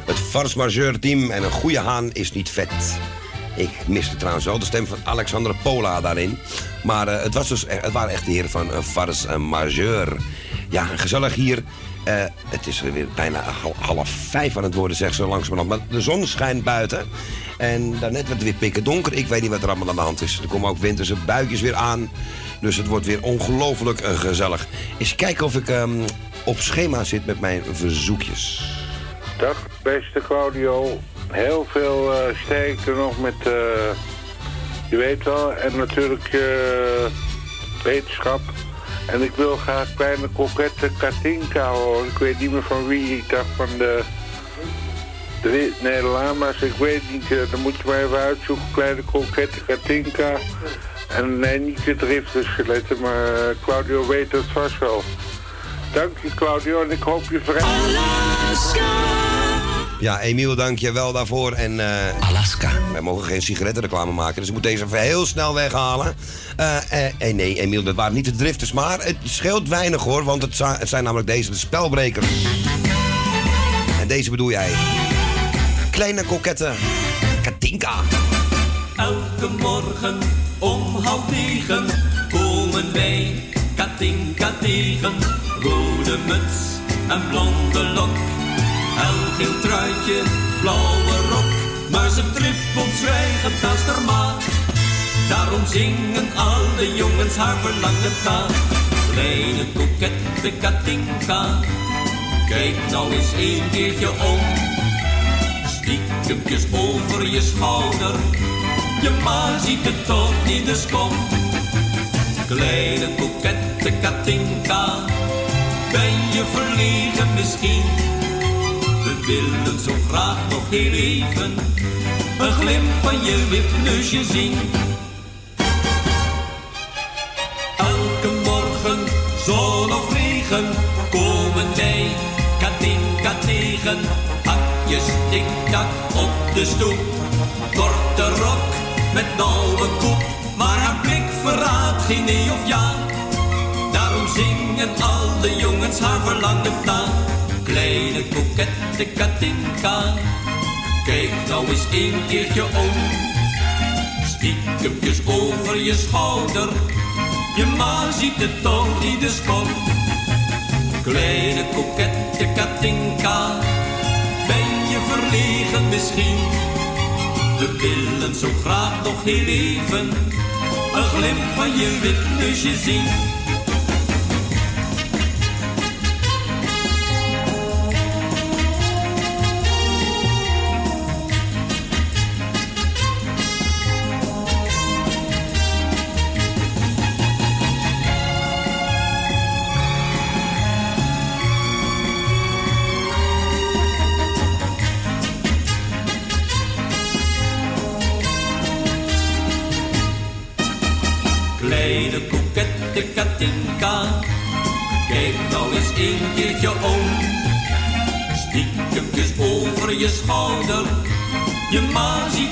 het Force Majeure team en een goede haan is niet vet. Ik miste trouwens wel de stem van Alexander Pola daarin. Maar eh, het, was dus, eh, het waren echt de heren van uh, Farce Majeure. Ja, gezellig hier. Eh, het is weer bijna hal- half vijf aan het worden, zeg zo langzamerhand. Maar de zon schijnt buiten. En daarnet werd het weer pikken donker. Ik weet niet wat er allemaal aan de hand is. Er komen ook winterse buitjes weer aan. Dus het wordt weer ongelooflijk eh, gezellig. Eens kijken of ik ehm, op schema zit met mijn verzoekjes. Dag, beste Claudio. Heel veel sterkte nog met, eh, je weet wel, en natuurlijk eh, wetenschap. En ik wil graag kleine kokette Katinka horen. Ik weet niet meer van wie. Ik dacht van de, de. Ik weet niet, dan moet je maar even uitzoeken. Kleine kokette Katinka. En nee, niet de drifterskeletten, maar eh, Claudio weet het vast wel. Dank je Claudio en ik hoop je vrij. Ja, Emiel, dank je wel daarvoor. En, eh, Alaska. Wij mogen geen sigarettenreclame maken, dus ik moet deze even heel snel weghalen. Eh, eh, eh, nee, Emiel, dat waren niet de drifters. Maar het scheelt weinig hoor, want het, za- het zijn namelijk deze, de spelbrekers. En deze bedoel jij. Kleine kokette Katinka. Elke morgen om half negen komen wij Katinka tegen. Rode muts en blonde lok. Elgeel truitje, blauwe rok. Maar ze trippelt zwijgend als maat. Daarom zingen alle jongens haar verlangen na. Kleine kokette Katinka. Kijk nou eens een keertje om. Stiekempjes over je schouder. Je ma ziet het toch niet, dus kom. Kleine kokette Katinka. Ben je verlegen misschien? We willen zo graag nog heel even. Een glimp van je wipneusje zien. Elke morgen, zon of regen, komen wij Katinka tegen. Hakjes tik-tak op de stoep. Korte rok met nauwe koep, maar haar blik verraadt geen nee of ja. Daarom zingen alle jongens haar verlangend na. Kleine kokette Katinka, kijk nou eens een keertje om. Stiekempjes over je schouder, je ma ziet het toch niet, dus kom. Kleine kokette Katinka, ben je verlegen misschien? We willen zo graag nog heel even een glimp van je wipneusje zien.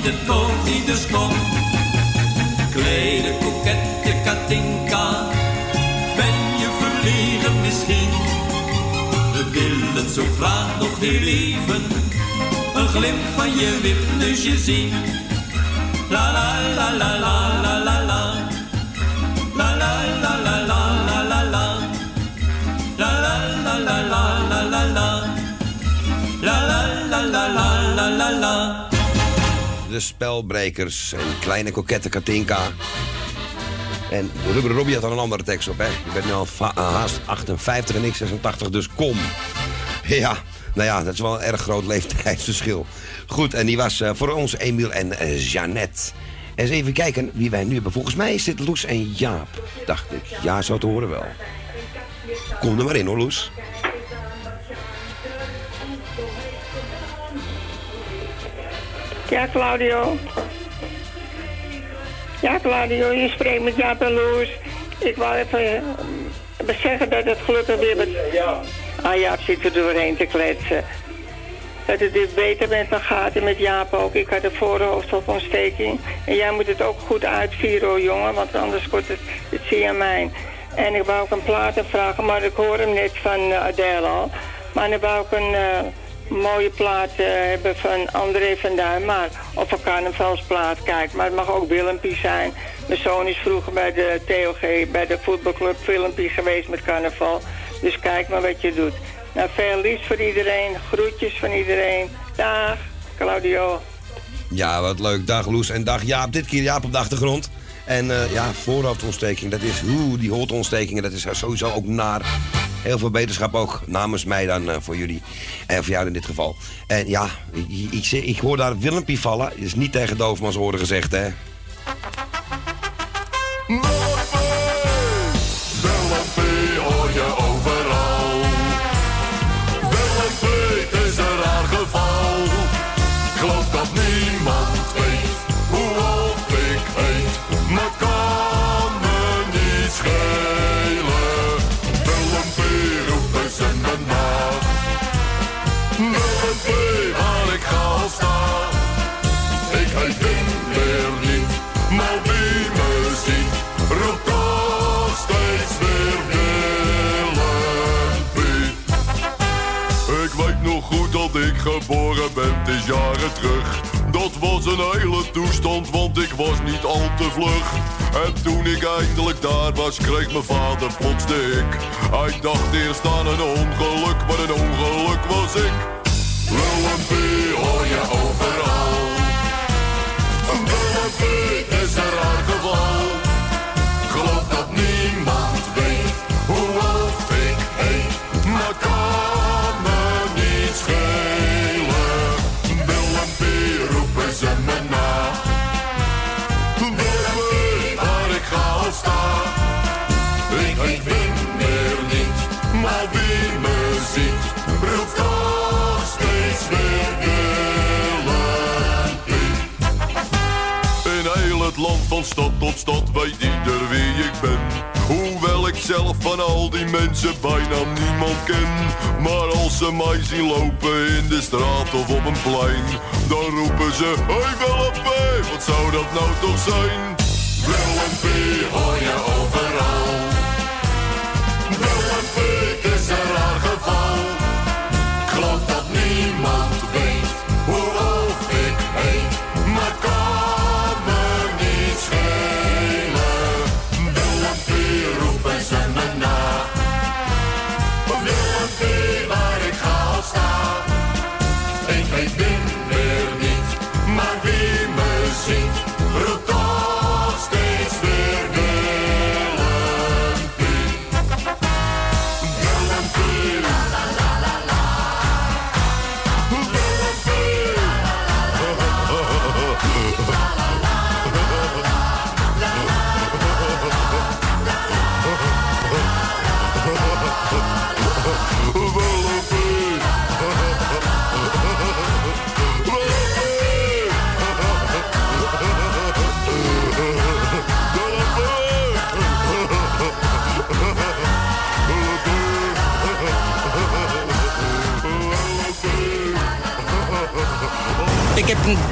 Het toch niet, dus kom. Kleine kokette Katinka, ben je verlegen misschien? We willen zo graag nog heel even, een glimp van je wipneusje zien. La la la la la. De spelbrekers en kleine kokette Katinka. En Rubber Robbie had er een andere tekst op, hè? Je bent nu al eh, haast 58 en ik 86, dus kom. *laughs* Ja, nou ja, dat is wel een erg groot leeftijdsverschil. Goed, en die was eh, voor ons Emiel en eh, Jeannette. Eens even kijken wie wij nu hebben. Volgens mij is dit Loes en Jaap, dacht ik. Ja, zo te horen wel. Kom er maar in hoor, Loes. Ja, Claudio. Ja, Claudio, je spreekt met Jaap Loes. Ik wou even eh, zeggen dat het gelukkig weer met... Ah, Jaap zit er doorheen te kletsen. Dat het weer beter met me gaat en met Jaap ook. Ik had een voorhoofdstofontsteking. En jij moet het ook goed uitvieren hoor, jongen. Want anders wordt het, het zie je aan mij. En ik wou ook een plaat vragen, maar ik hoor hem net van eh, Adele al. Maar ik wou ook een eh, mooie plaat eh, hebben van André van Duin. Maar of een carnavalsplaat, kijk. Maar het mag ook Willempie zijn. Mijn zoon is vroeger bij de TOG, bij de voetbalclub Willempie geweest met carnaval. Dus kijk maar wat je doet. Nou, veel liefs voor iedereen. Groetjes van iedereen. Dag, Claudio. Ja, wat leuk. Dag Loes en dag Jaap. Dit keer Jaap op de achtergrond. En eh, ja, voorhoofdontsteking, dat is, oeh, die holtontstekingen, dat is sowieso ook naar. Heel veel beterschap ook, namens mij dan eh, voor jullie. En voor jou in dit geval. En ja, ik, ik, ik hoor daar Willempie vallen. Is niet tegen doofmans horen gezegd, hè. Geboren ben, het is jaren terug. Dat was een hele toestand, want ik was niet al te vlug. En toen ik eindelijk daar was, kreeg mijn vader plots de ik. Hij dacht eerst aan een ongeluk, maar een ongeluk was ik. Hoor je overal. Van stad tot stad weet ieder wie ik ben. Hoewel ik zelf van al die mensen bijna niemand ken. Maar als ze mij zien lopen in de straat of op een plein, dan roepen ze: Hey Willempie, wat zou dat nou toch zijn? Willempie hoor je overal.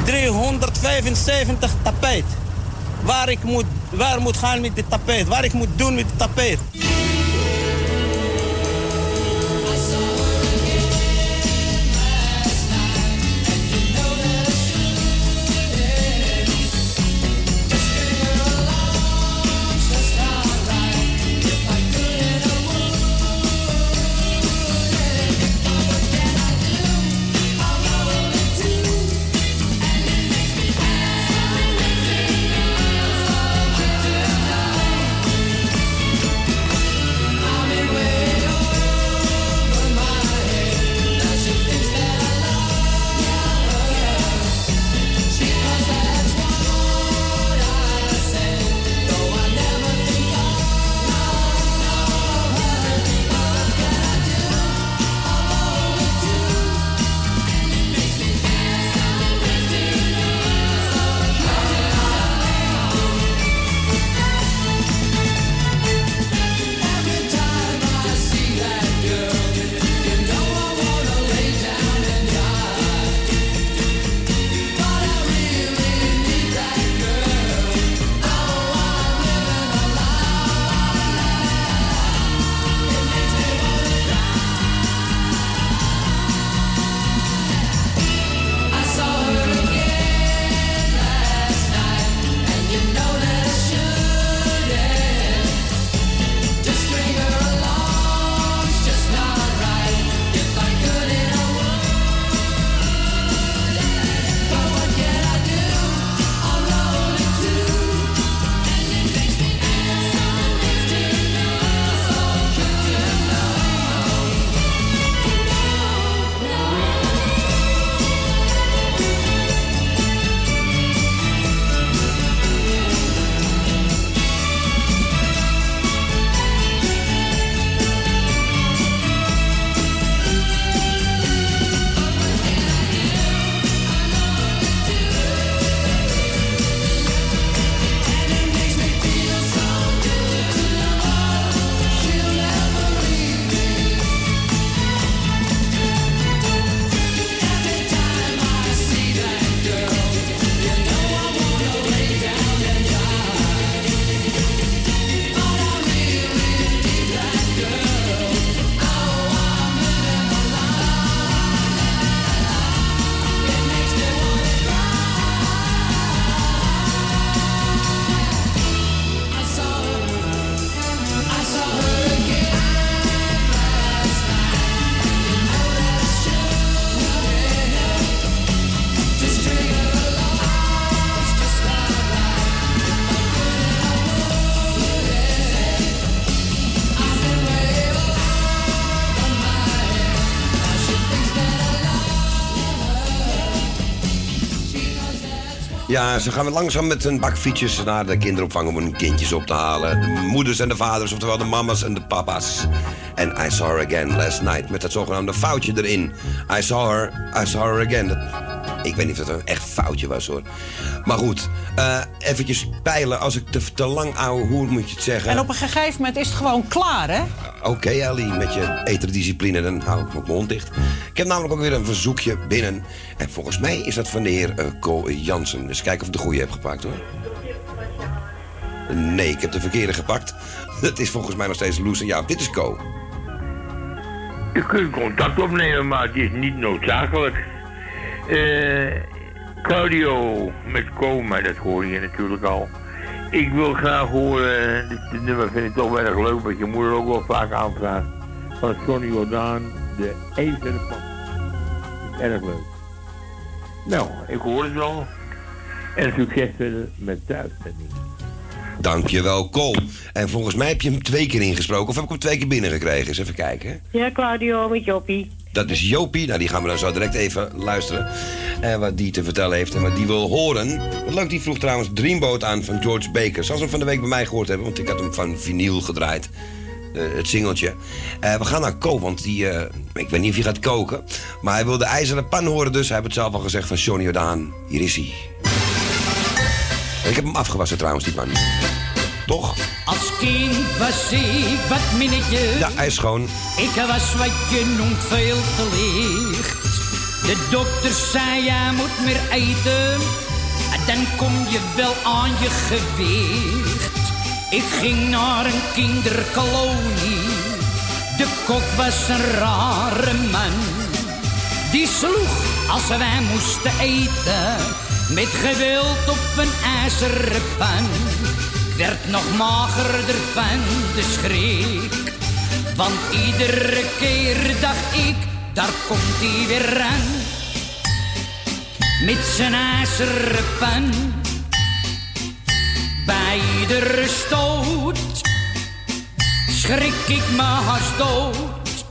375 tapijt. Waar ik moet, waar moet gaan met dit tapijt. Waar ik moet doen met dit tapijt. Ja, ze gaan langzaam met een bak fietsjes naar de kinderopvang om hun kindjes op te halen. De moeders en de vaders, oftewel de mama's en de papa's. En I saw her again last night met dat zogenaamde foutje erin. I saw her, I saw her again. Ik weet niet of dat een echt foutje was hoor. Maar goed, eh eventjes peilen. Als ik te, te lang ouwe, hoe moet je het zeggen? En op een gegeven moment is het gewoon klaar, hè? Oké, Ellie, met je eterdiscipline, dan hou ik mijn mond dicht. Ik heb namelijk ook weer een verzoekje binnen. En volgens mij is dat van de heer eh Co Jansen. Dus kijken of ik de goede heb gepakt, hoor. Nee, ik heb de verkeerde gepakt. *laughs* Dat is volgens mij nog steeds Loes en Jaap. Dit is Co. Je kunt contact opnemen, maar het is niet noodzakelijk. Eh, Claudio met Co, maar dat hoor je natuurlijk al. Ik wil graag horen, dit, nummer vind ik toch wel erg leuk, wat je moeder ook wel vaak aanvraagt. Van Sonny Jordaan, de ijzeren pan. Erg leuk. Nou, ik hoor het wel. En succes verder met de uitzending. Dankjewel, Co. En volgens mij heb je hem twee keer ingesproken. Of heb ik hem twee keer binnengekregen? Eens even kijken. Ja, Claudio met Joppie. Dat is Jopie. Nou, die gaan we dan zo direct even luisteren. En wat die te vertellen heeft en wat die wil horen. Wat leuk, die vroeg trouwens Dreamboat aan van George Baker. Zoals we hem van de week bij mij gehoord hebben, want ik had hem van vinyl gedraaid. Eh, het singeltje. Eh, we gaan naar Ko, want die, eh, ik weet niet of hij gaat koken. Maar hij wil de ijzeren pan horen, dus hij heeft het zelf al gezegd van Johnny Jordaan. Hier is hij. Ik heb hem afgewassen trouwens, die pan. Toch? Als kind was ik wat minnetje. Ja, hij is schoon. Ik was wat je noemt veel te licht. De dokter zei, jij moet meer eten. Dan kom je wel aan je gewicht. Ik ging naar een kinderkolonie. De kok was een rare man. Die sloeg als wij moesten eten. Met geweld op een ijzeren pan. Werd nog magerder van de schrik. Want iedere keer dacht ik, daar komt hij weer aan. Met zijn ijzeren pan. Bij iedere stoot schrik ik me haast dood.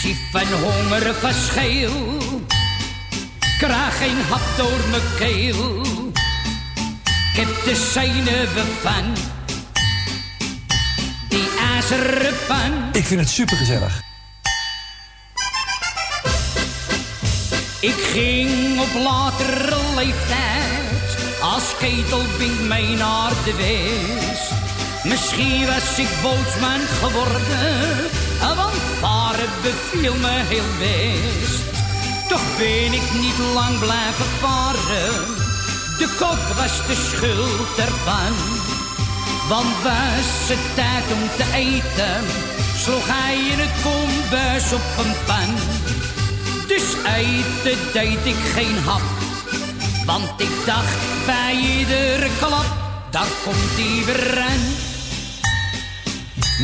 Zie van honger verschil. Krijg geen hap door mijn keel. Ik heb de zenuwen van die ijzeren pan. Ik vind het supergezellig. Ik ging op latere leeftijd als ketelbink mee naar de west. Misschien was ik bootsman geworden, want varen beviel me heel best. Toch ben ik niet lang blijven varen, de kok was de schuld ervan. Want was het tijd om te eten, sloeg hij in het kombuis op een pan. Dus eten deed ik geen hap. Want ik dacht bij iedere klap, daar komt weer aan.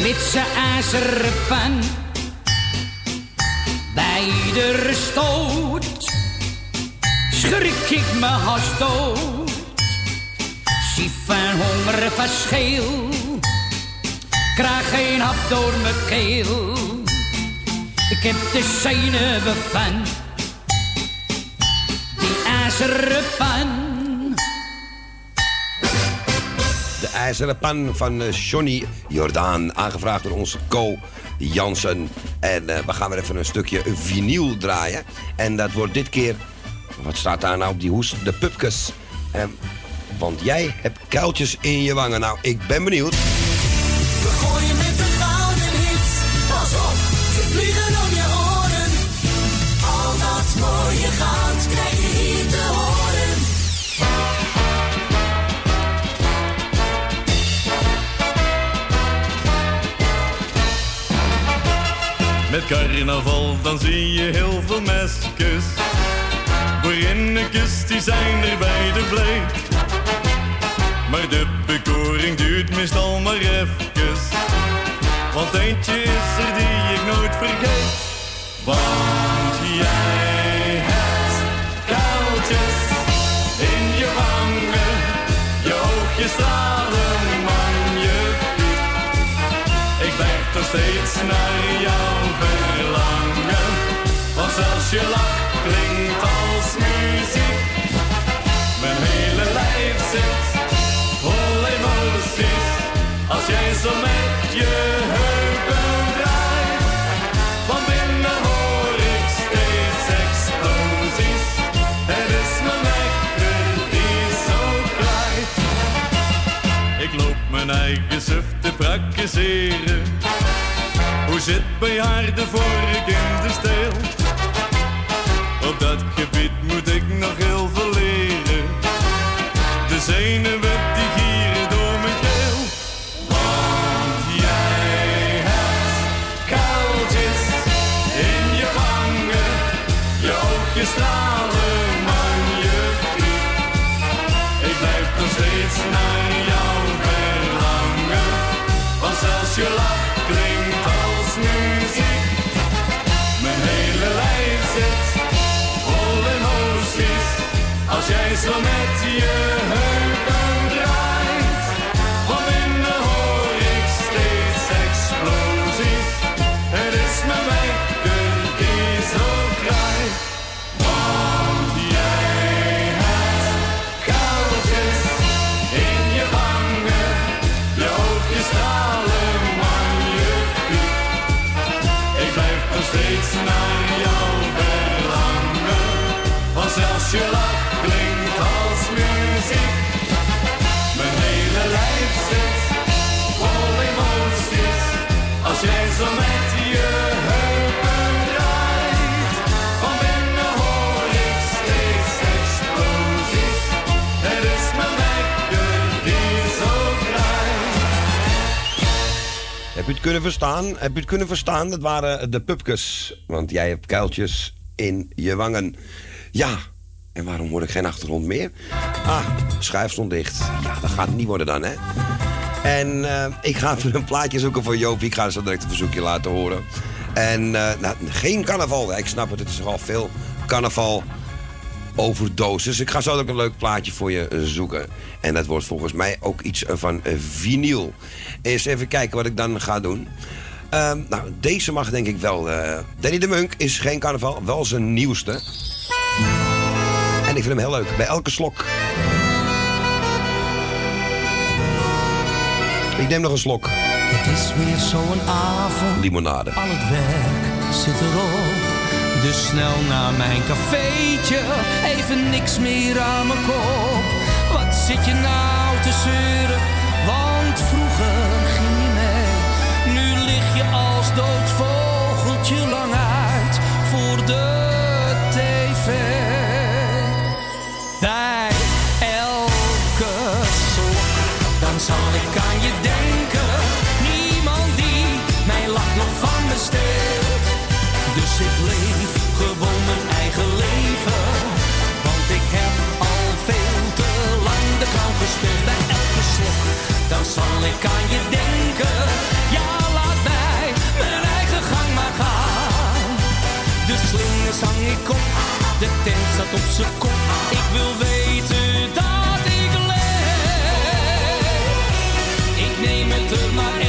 Met zijn ijzeren pan. Bij iedere stoot schrik ik me haast dood. Zie van honger verschil, krijg geen hap door mijn keel. Ik heb de zenuwen van die ijzeren pan. De ijzeren pan van eh, Johnny Jordaan. Aangevraagd door onze Co Jansen. En eh, we gaan weer even een stukje vinyl draaien. En dat wordt dit keer... Wat staat daar nou op die hoes? De pupkes. Ehm, want jij hebt kuiltjes in je wangen. Nou, ik ben benieuwd. We gooien met de gouden hits. Pas op, ze vliegen om je oren. Al dat mooie goud krijg Met carnaval dan zie je heel veel mesjes. Brinnekes die zijn er bij de vleet. Maar de bekoring duurt meestal maar eventjes. Want eentje is er die ik nooit vergeet. Want jij hebt kuiltjes je lach klinkt als muziek. Mijn hele lijf zit vol emoties. Als jij zo met je heupen draait. Van binnen hoor ik steeds explosies. Het is mijn lekker, die zo draait. Ik loop mijn eigen suf te praktiseren. Hoe zit bij haar de in de steel? Heb je het kunnen verstaan? Heb je het kunnen verstaan? Dat waren de pupkes. Want jij hebt kuiltjes in je wangen. Ja, en waarom hoor ik geen achtergrond meer? Ah, schuif stond dicht. Ja, dat gaat niet worden dan, hè? En eh, ik ga even een plaatje zoeken voor Joop. Ik ga zo direct een verzoekje laten horen. En eh, nou, geen carnaval. Ik snap het, het is al veel carnaval overdosis. Ik ga zo ook een leuk plaatje voor je eh, zoeken. En dat wordt volgens mij ook iets eh, van eh, vinyl. Eens even kijken wat ik dan ga doen. Ehm, nou, deze mag denk ik wel. Danny de Munk is geen carnaval, wel zijn nieuwste. En ik vind hem heel leuk. Bij elke slok. Ik neem nog een slok. Het is weer zo'n avond. Limonade. Al het werk zit erop. Dus snel naar mijn cafeetje. Even niks meer aan mijn kop. Wat zit je nou te zeuren? Want vroeger ging je mee. Nu lig je als dood vogeltje lang uit voor de tv. Bij elke slok, dan zal ik aan ik aan je denken. Ja, laat mij mijn eigen gang maar gaan. De slingers hang ik op, de tent staat op zijn kop. Ik wil weten dat ik leef. Ik neem het er maar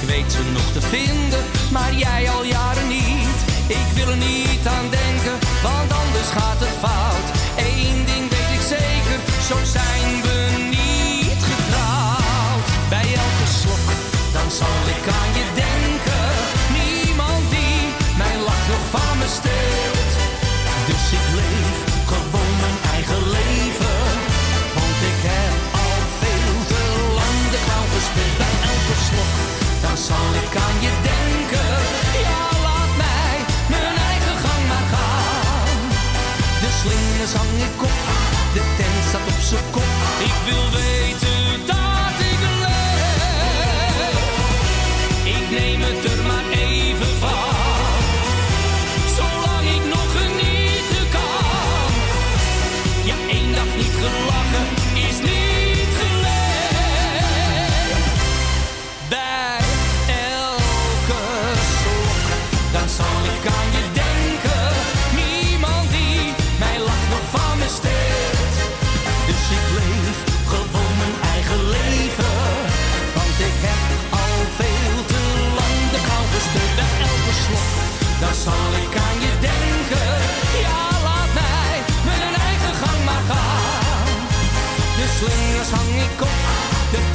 Ik weet ze nog te vinden, maar jij al jaren niet. Ik wil er niet aan denken, want anders gaat het fout. Eén ding weet ik zeker, zo zijn we niet getrouwd. Bij elke slok, dan zal ik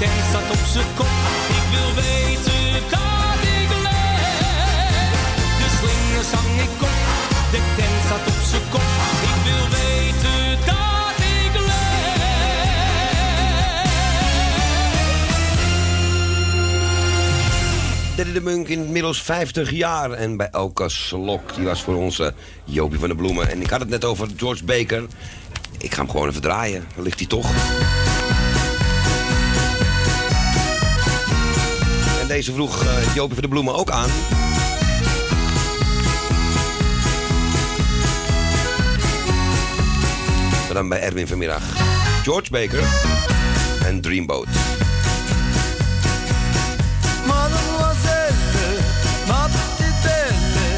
tent staat op zijn kop. Ik wil weten dat ik leef. De slingers hang ik op, de tent staat op zijn kop. Ik wil weten dat ik leef. dat de Munk inmiddels 50 jaar en bij elke slok, die was voor onze eh, Jopie van de Bloemen. En ik had het net over George Baker. Ik ga hem gewoon even draaien, dan ligt hij toch. deze vroeg uh, Jopie van de Bloemen ook aan. Maar dan bij Erwin vanmiddag. George Baker en Dreamboat. Mademoiselle, ma petite belle,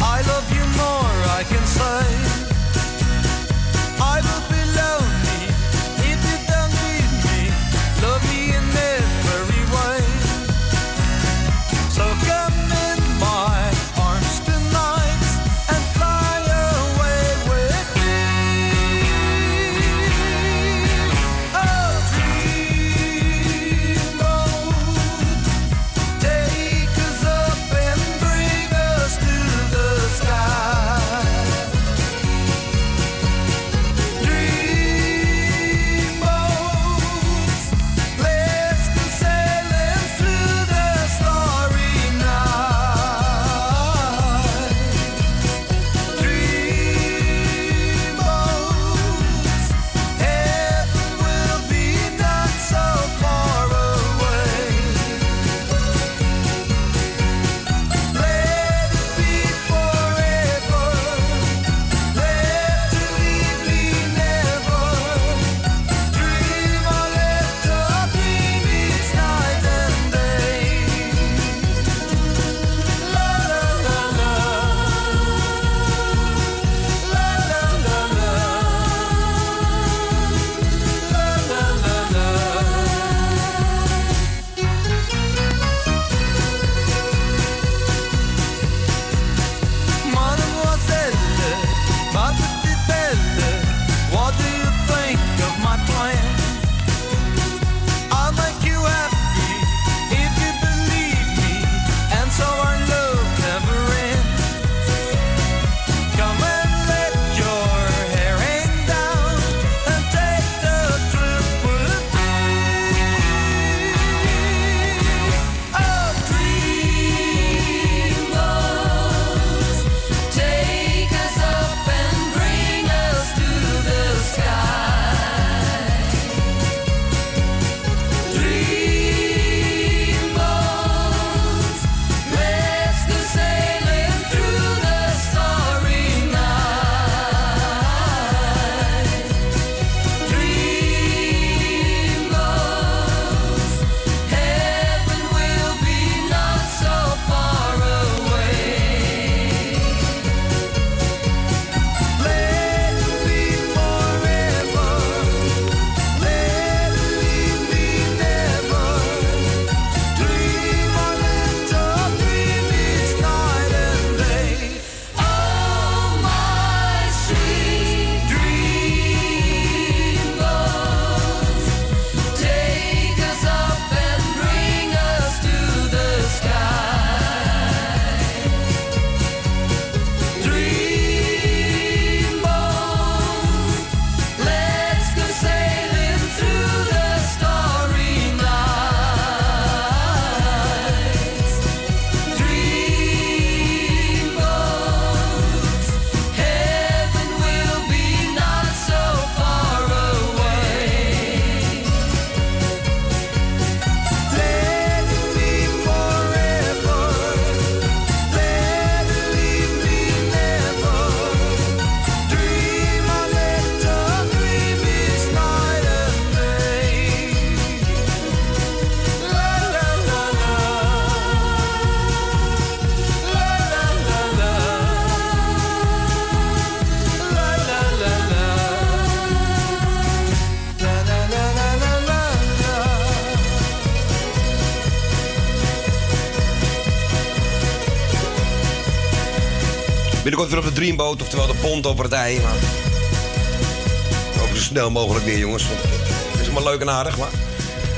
I love you more, I can say. Of op de Dreamboat, oftewel de Ponto-partij. Maar... Ook zo snel mogelijk weer, jongens. Het is allemaal leuk en aardig, maar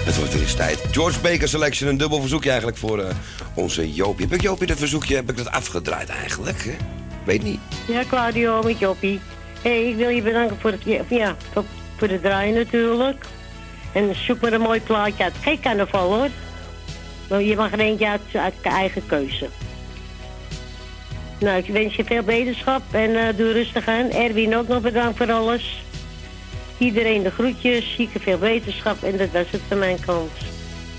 het wordt weer eens tijd. George Baker Selection, een dubbel verzoekje eigenlijk voor eh, onze Joopie. Heb ik Joopie dat verzoekje, heb ik dat afgedraaid eigenlijk? Ik Weet niet. Ja, Claudio, met Joopie. hey, ik wil je bedanken voor het, ja, voor, het draaien natuurlijk. En zoek maar een mooi plaatje uit. Geen carnaval hoor. Maar je mag er eentje uit, uit eigen keuze. Nou, ik wens je veel beterschap en eh, doe rustig aan. Erwin ook nog bedankt voor alles. Iedereen de groetjes, zieke veel beterschap en dat was het van mijn kant.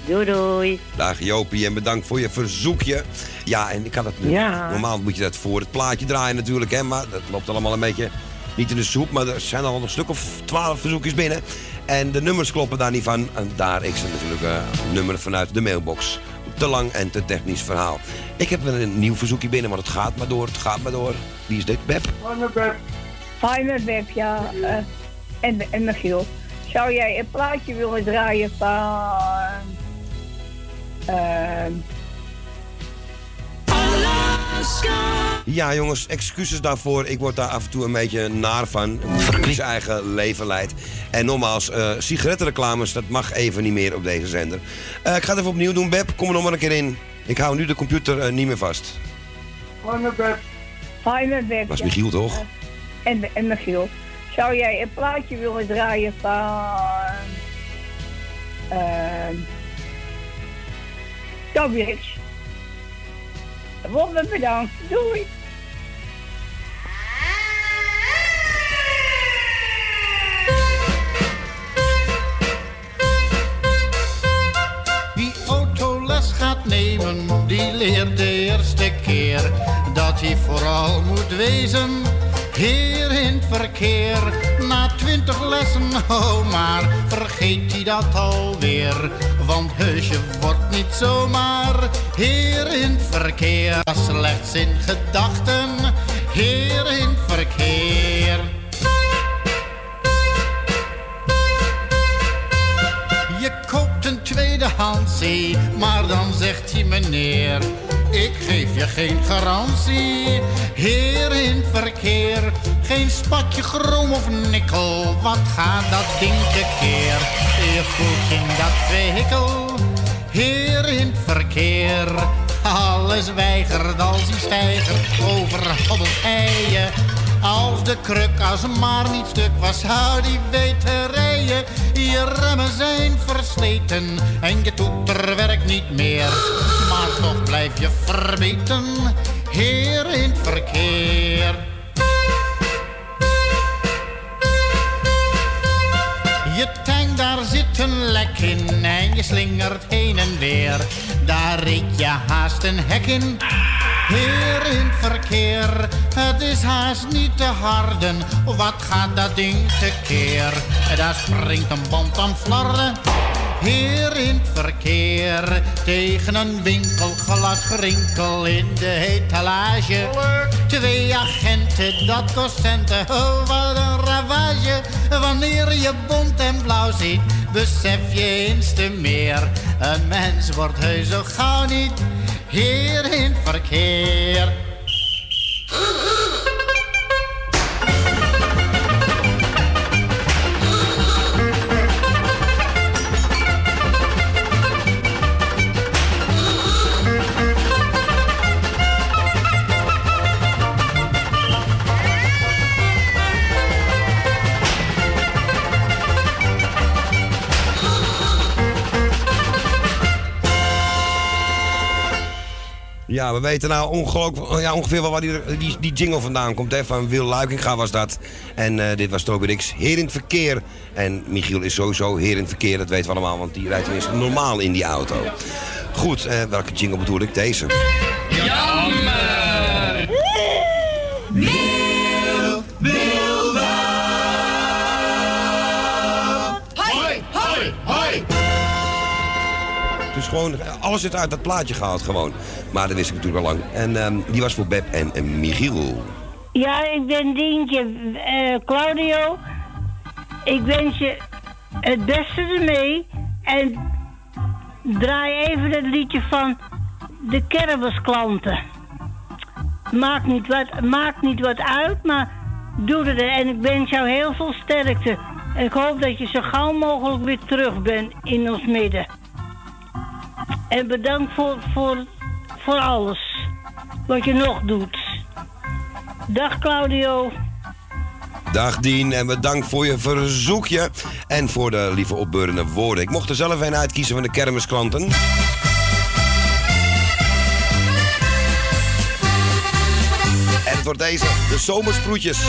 Doei doei. Dag Jopie en bedankt voor je verzoekje. Ja, en ik had het Ja. Normaal moet je dat voor het plaatje draaien natuurlijk, hè. Maar dat loopt allemaal een beetje niet in de soep. Maar er zijn al een stuk of twaalf verzoekjes binnen. En de nummers kloppen daar niet van. En daar is er natuurlijk eh, een nummer vanuit de mailbox. Te lang en te technisch verhaal. Ik heb een nieuw verzoekje binnen, maar het gaat maar door, het gaat maar door. Wie is dit, Beb? Fijne Beb. Fijne Beb, ja. eh, en, en Michiel. Zou jij een plaatje willen draaien van... ehm Ja, jongens, excuses daarvoor. Ik word daar af en toe een beetje naar van. Hoe zijn eigen leven leidt. En nogmaals, eh sigarettenreclames, dat mag even niet meer op deze zender. Eh, ik ga het even opnieuw doen, Beb. Kom er nog maar een keer in. Ik hou nu de computer eh, niet meer vast. Fijne Beb. Fijne Beb, Was. Michiel toch? En, en Michiel. Zou jij een plaatje willen draaien van... Toby Rix? Wonder bedankt. Doei. Wie autoles gaat nemen, die leert de eerste keer dat hij vooral moet wezen. Heer in verkeer, na twintig lessen, oh maar vergeet hij dat alweer. Want heusje wordt niet zomaar heer in verkeer. Slechts in gedachten, heer in verkeer. Je koopt maar dan zegt hij meneer, ik geef je geen garantie. Heer in verkeer, geen spatje chroom of nikkel, wat gaat dat ding tekeer? Je voelt in dat vehikel, heer in verkeer. Alles weigert als hij stijgert over hobbelt heien. Als de kruk als maar niet stuk was, zou die weten rijden. Je remmen zijn versleten en je toeter werkt niet meer. Maar toch blijf je verbeten, heer in het verkeer. Je tank, daar zit een lek in en je slingert heen en weer. Daar reed je haast een hek in. Heer in het verkeer, het is haast niet te harden. Wat gaat dat ding tekeer? Daar springt een band aan flarden. Heer in het verkeer, tegen een winkelglas gerinkel in de etalage. Twee agenten, dat kost centen, oh wat een ravage. Wanneer je bont en blauw ziet, besef je eens te meer. Een mens wordt heus zo gauw niet heer in het verkeer. Ja, we weten nou ongelooflijk, ja, ongeveer wel waar die, die, die jingle vandaan komt. Hè? Van Wil Luikinga was dat. En eh, dit was Toby heer in het verkeer. En Michiel is sowieso heer in het verkeer, dat weten we allemaal. Want die rijdt tenminste normaal in die auto. Goed, eh, welke jingle bedoel ik? Deze. Gewoon, alles zit uit dat plaatje gehaald gewoon. Maar dat wist ik natuurlijk al lang. En ehm, die was voor Beb en, en Michiel. Ja, ik ben Dientje eh, Claudio. Ik wens je het beste ermee. En draai even het liedje van de kermisklanten. Maakt niet wat, maakt niet wat uit, maar doe het. En ik wens jou heel veel sterkte. Ik hoop dat je zo gauw mogelijk weer terug bent in ons midden. En bedankt voor, voor, voor alles wat je nog doet. Dag Claudio. Dag Dien en bedankt voor je verzoekje en voor de lieve opbeurende woorden. Ik mocht er zelf een uitkiezen van de kermisklanten. En het wordt deze, de zomersproetjes.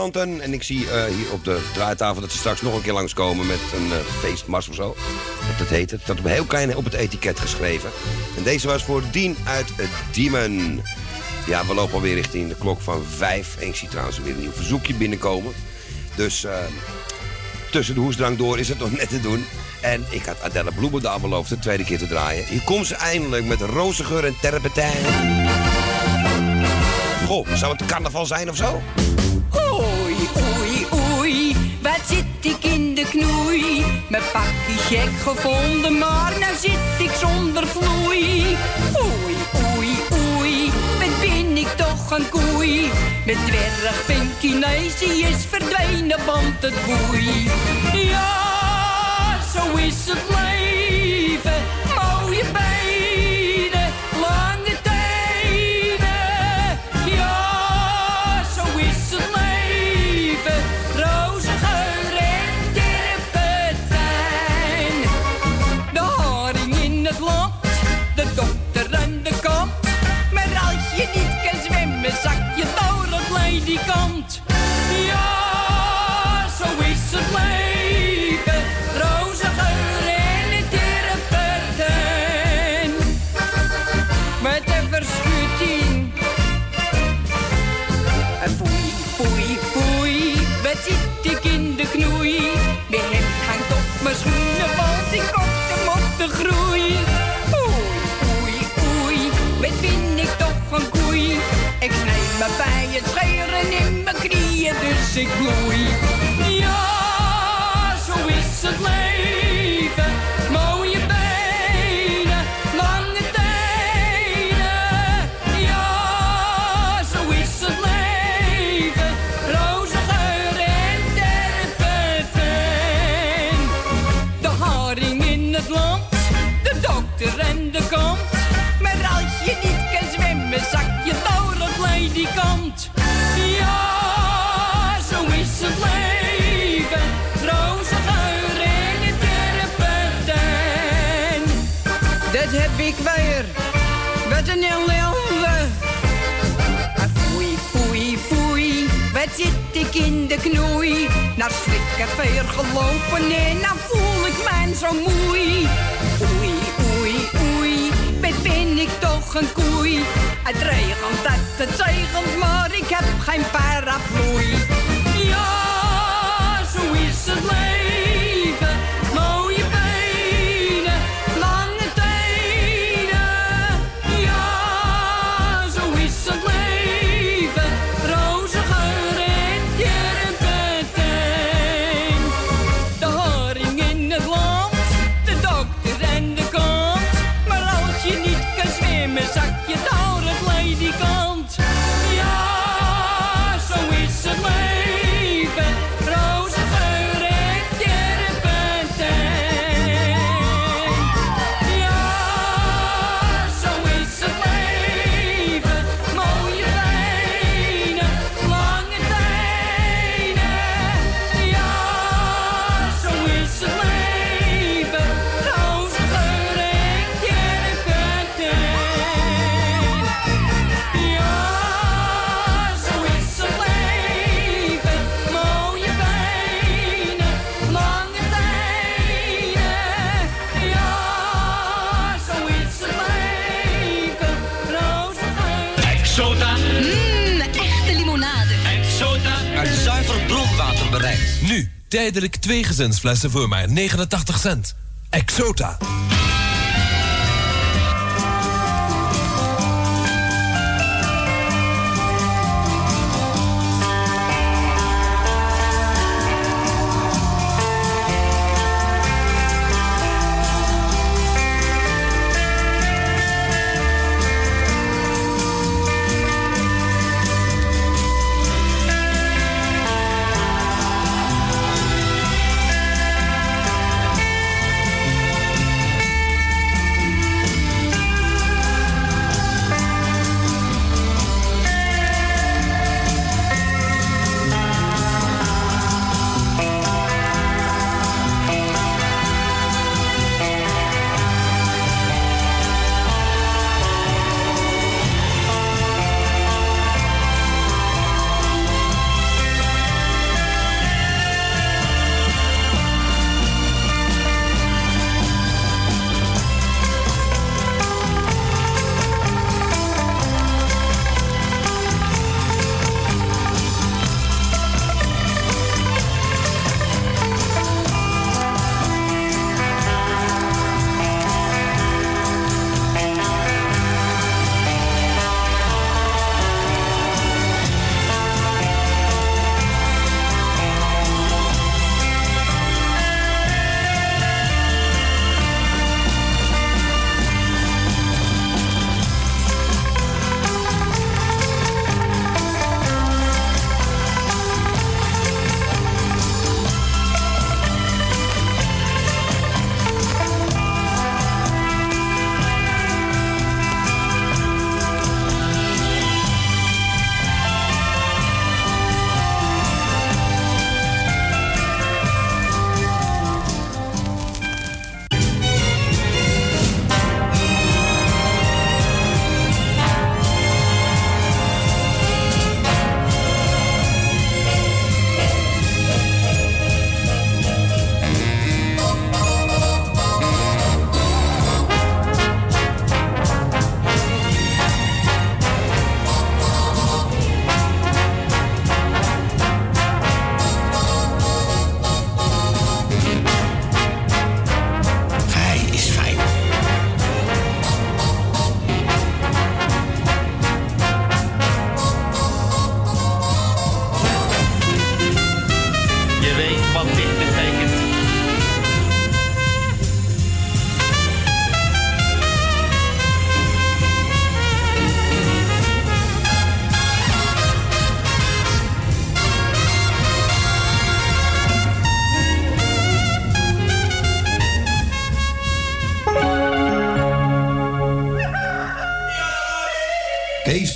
En ik zie eh, hier op de draaitafel dat ze straks nog een keer langskomen met een eh, feestmars of zo. Dat het heet. Het staat op heel klein op het etiket geschreven. En deze was voor Dien uit het Diemen. Ja, we lopen alweer richting de klok van vijf. En ik zie trouwens weer een nieuw verzoekje binnenkomen. Dus eh, tussen de hoesdrank door is het nog net te doen. En ik had Adelle Bloemendaal beloofd de tweede keer te draaien. Hier komt ze eindelijk met rozengeur en terpentijn. Goh, zou het carnaval zijn of zo? Oei, oei, oei, wat zit ik in de knoei? Mijn pakje gek gevonden, maar nou zit ik zonder vloei. Oei, oei, oei, wat ben ik toch een koei? Met dwerg Pinkinesi is verdwenen, want het boei. Ja, zo is het leven, mooie zak je door C'est cool. Naar schrik naar slikkerveer gelopen. Nee, dan voel ik mij zo moe. Oei, oei, oei, ben, ben ik toch een koei. Het regent, het, het regent, maar ik heb geen paraplu. Ja, zo is het leven. Tijdelijk twee gezinsflessen voor maar 89 cent. Exota.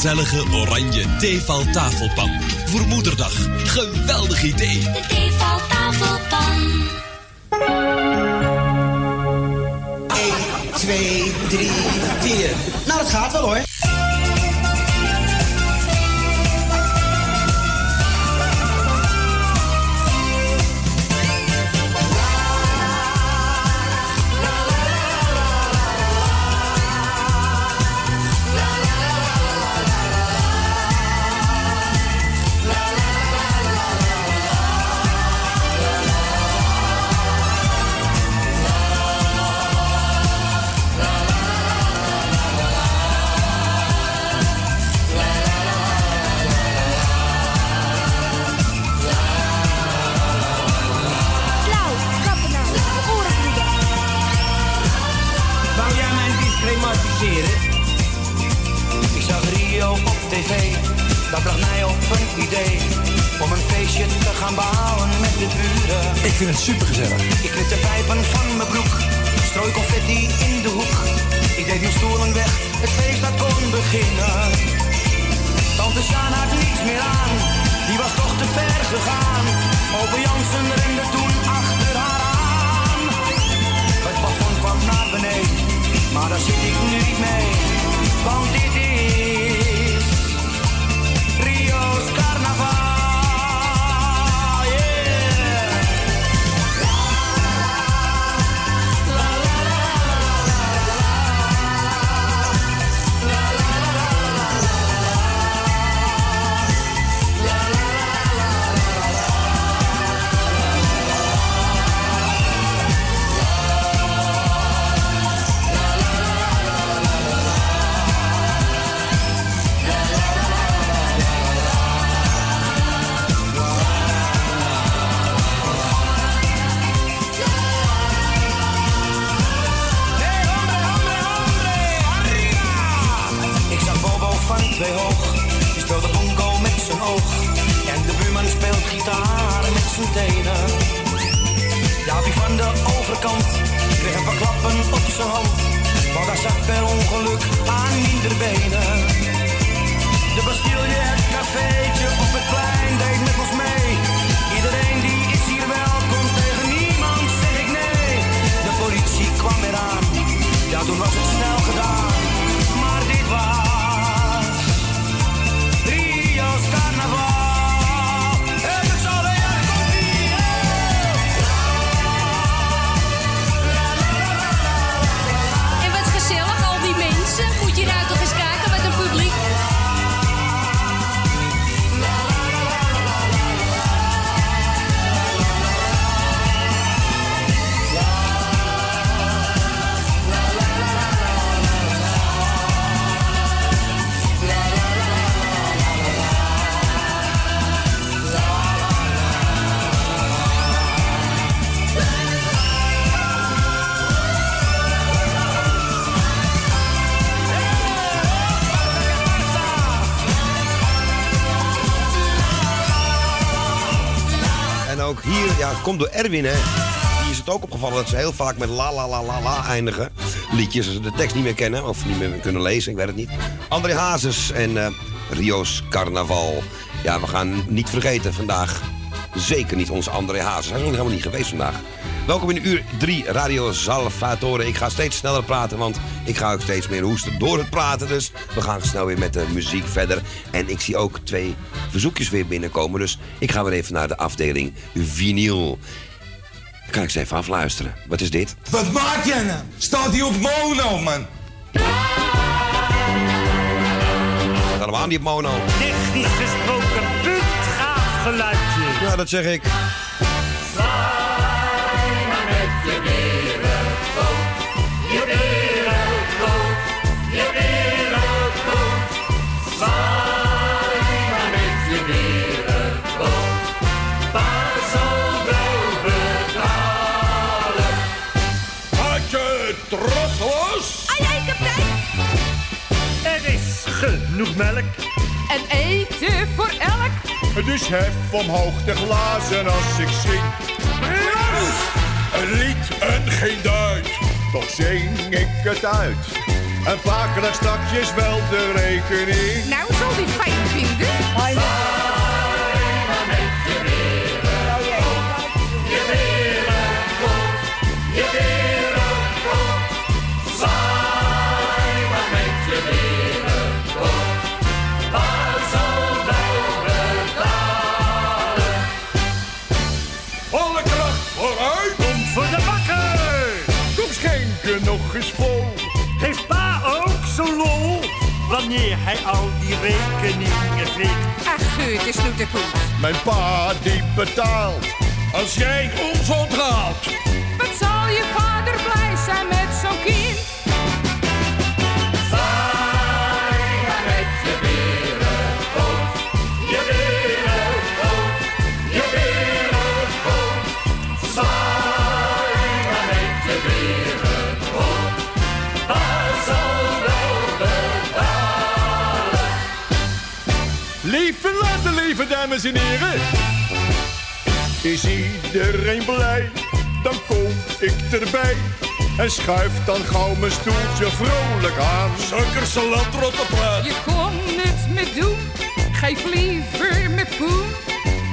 Gezellige, oranje theeval tafelpan. Voor moederdag. Geweldig idee. De tevel tafelpan. 2, 3, 4. Nou, dat gaat wel hoor. Door Erwin, hè. Die is het ook opgevallen dat ze heel vaak met la la la la la eindigen. Liedjes, als ze de tekst niet meer kennen of niet meer kunnen lezen, ik weet het niet. André Hazes en eh, Rio's Carnaval. Ja, we gaan niet vergeten vandaag. Zeker niet onze André Hazes. Hij is nog helemaal niet geweest vandaag. Welkom in uur 3 Radio Salvatore. Ik ga steeds sneller praten, want ik ga ook steeds meer hoesten door het praten. Dus we gaan snel weer met de muziek verder. En ik zie ook twee verzoekjes weer binnenkomen. Dus ik ga weer even naar de afdeling vinyl. Dan kan ik ze even afluisteren. Wat is dit? Wat maak jij nou? Staat hij op mono, man? Staat allemaal niet op mono. Technisch gesproken puntgaaf geluidje. Ja, dat zeg ik. Genoeg melk. En eten voor elk. Dus hef omhoog de glazen als ik zing. Een lied en geen duit, toch zing ik het uit. En krijgt straks wel de rekening. Nou, zal die fijn vinden. Wanneer hij al die rekeningen vindt. Ach, geurtje snoeterpoet. Mijn pa die betaalt. Als jij ons onthaalt. Wat zal je vader blij zijn met zo'n kind? Lieve laten leven, dames en heren. Is iedereen blij, dan kom ik erbij. En schuif dan gauw mijn stoeltje vrolijk aan. Suikersalat, rotteplaat. Je kon het met doen. Geef liever met poen.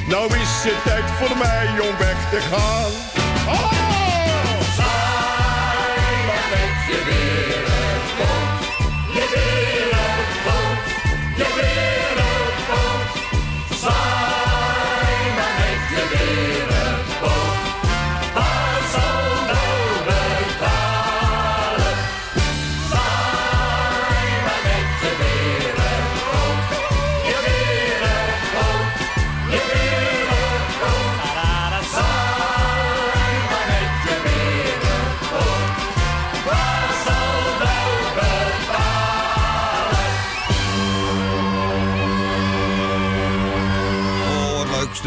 Nou is het tijd voor mij om weg te gaan. Oh!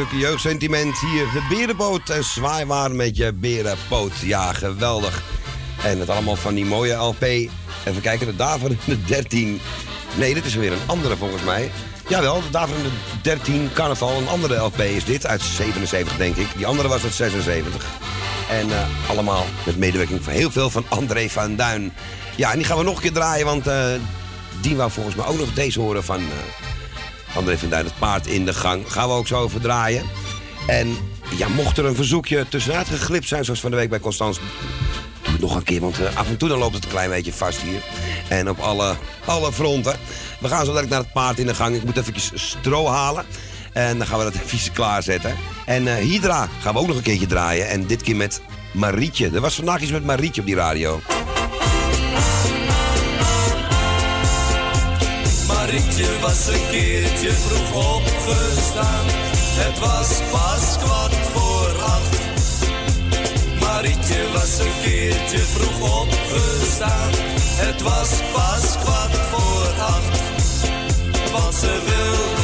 Stukje jeugdsentiment hier. De berenboot en zwaai maar met je berenpoot. Ja, geweldig. En het allemaal van die mooie LP. Even kijken, de Daverende 13. Nee, dit is weer een andere volgens mij. Jawel, de Daverende 13 Carnaval. Een andere LP is dit, uit 77 denk ik. Die andere was uit 76. En eh, allemaal met medewerking van heel veel van André van Duin. Ja, en die gaan we nog een keer draaien, want eh, die wou volgens mij ook nog deze horen van... eh, André Duin, het paard in de gang. Gaan we ook zo over draaien. En ja, mocht er een verzoekje tussenuit geglipt zijn, zoals van de week bij Constans, doe het nog een keer, want eh, af en toe dan loopt het een klein beetje vast hier. En op alle, alle fronten. We gaan zo direct naar het paard in de gang. Ik moet eventjes stro halen. En dan gaan we dat *laughs* even klaarzetten. En eh, Hydra gaan we ook nog een keertje draaien. En dit keer met Marietje. Er was vandaag iets met Marietje op die radio. Marietje was een keertje vroeg opgestaan. Het was pas kwart voor acht. Marietje was een keertje vroeg opgestaan. Het was pas kwart voor acht. Want ze wilde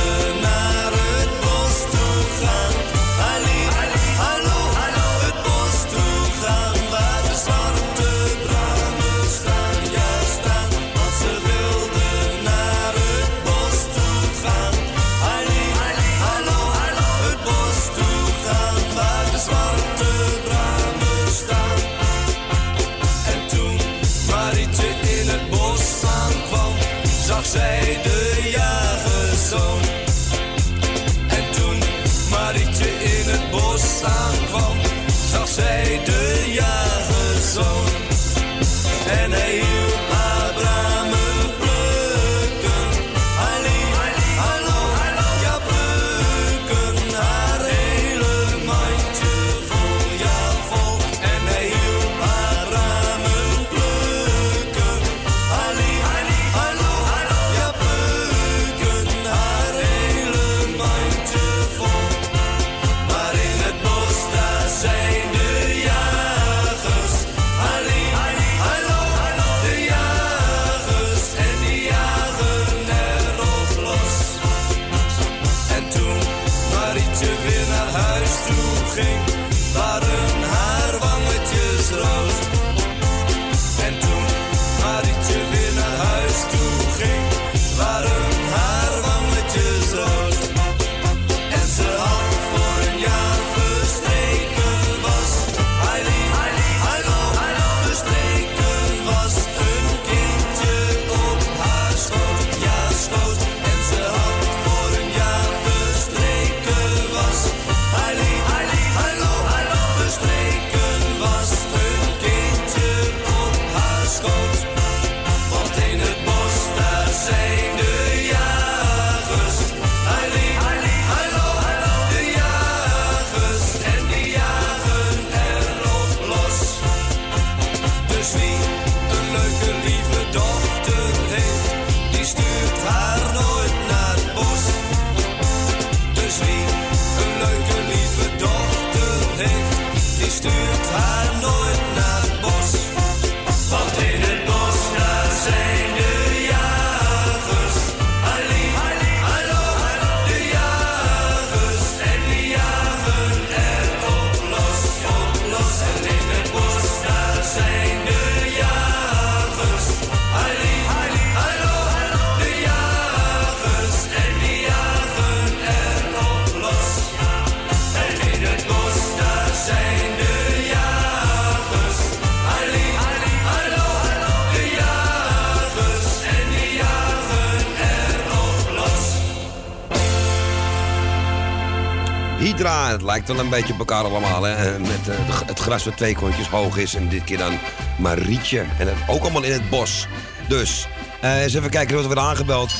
Het lijkt wel een beetje op elkaar allemaal. Hè? En Met eh, het gras wat twee kontjes hoog is. En dit keer dan Marietje. En het, ook allemaal in het bos. Dus, eh, eens even kijken, er wordt weer aangebeld.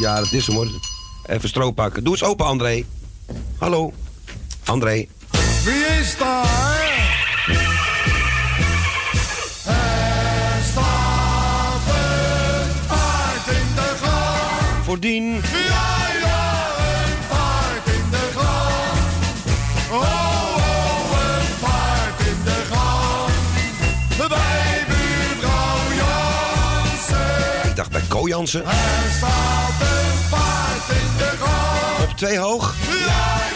Ja, dat is hem hoor. Even stroop pakken. Doe eens open, André. Hallo. André. Wie is daar? Er. Voordien. Ja, Er staat een paard in de. Op twee hoog. Ja,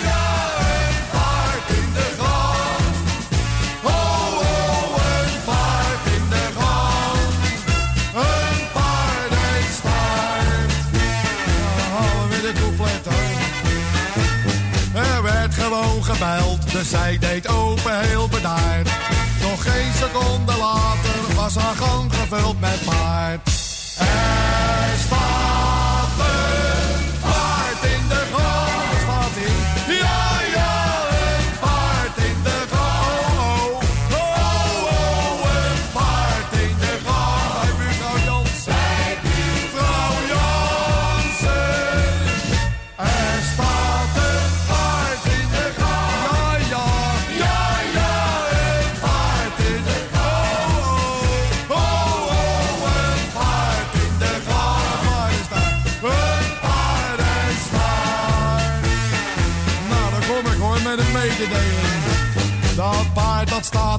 ja, een paard in de. Oh, oh, een paard in de. Een uit. Er werd gewoon gebeld, dus zij deed open heel bedaard. Nog geen seconde later was haar gang gevuld met paard. Staat een paard in de staat in. Ja, ja,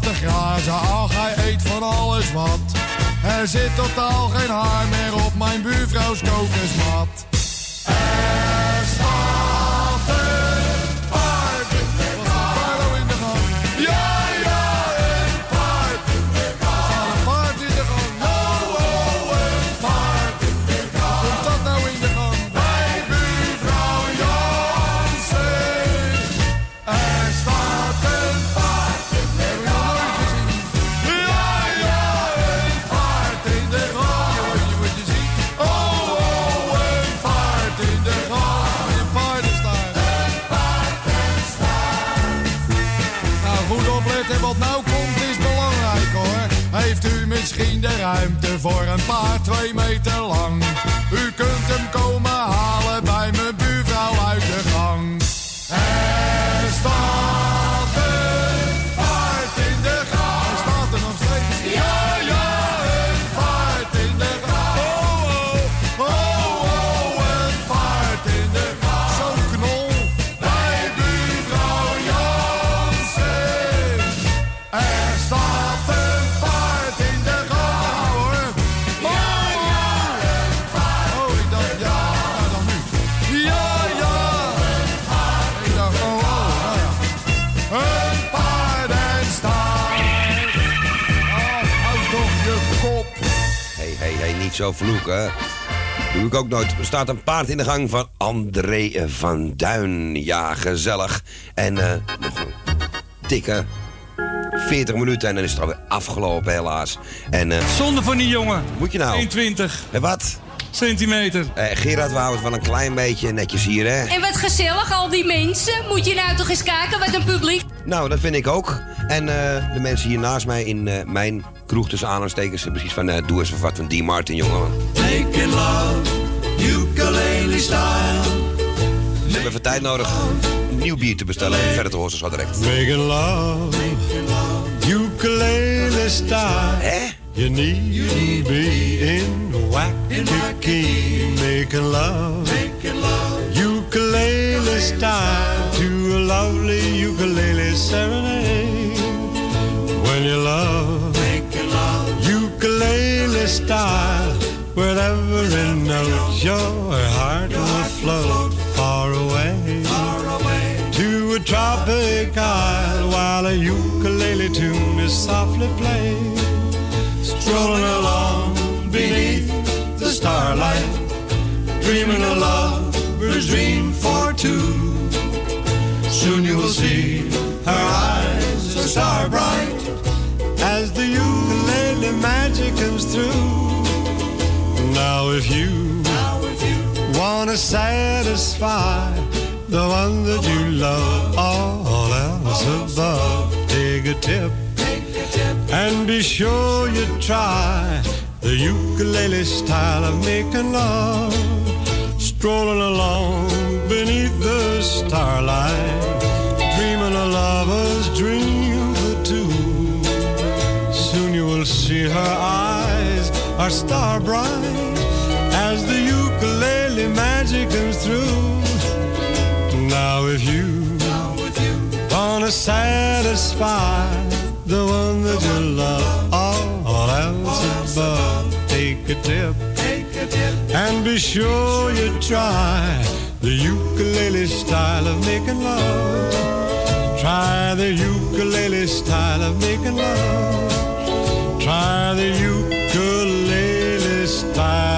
te grazen, ach hij eet van alles wat. Er zit totaal geen haar meer op mijn buurvrouws kokosmat. Ruimte voor een paard zo vloeken. Doe ik ook nooit. Er staat een paard in de gang van André van Duin. Ja, gezellig. En eh, nog een dikke 40 minuten en dan is het alweer afgelopen, helaas. En, eh, Zonde van die jongen. Moet je nou? 120 En wat? Centimeter. Eh, Gerard, we houden het wel een klein beetje netjes hier, hè? En wat gezellig, al die mensen. Moet je nou toch eens kijken wat een publiek... Nou, dat vind ik ook. En eh, de mensen hier naast mij in eh, mijn kroeg tussen aanstekens... precies van, eh, doe eens wat van D. Martin, jongen. Making love, ukulele style. Ze hebben even tijd nodig om nieuw bier te bestellen. En verder te horen zo direct. Making love, ukulele style. Hè? You need to be in Waikiki. Making love, making love, ukulele style to a lovely ukulele serenade. When you love, ukulele style, with every note your heart will float far away to a tropic isle while a ukulele tune is softly played. Strolling along beneath the starlight, dreaming a lover's dream for two. Soon you will see her eyes are star bright as the ukulele magic comes through. Now if you, wanna satisfy the one that you love, all else above. Take a tip, and be sure you try the ukulele style of making love. Strolling along beneath the starlight, dreaming a lover's dream for two. Soon you will see her eyes are star bright as the ukulele magic comes through. Now if you wanna satisfy the one that you love, all else above, take a tip, and be sure you try the ukulele style of making love. Try the ukulele style of making love. Try the ukulele style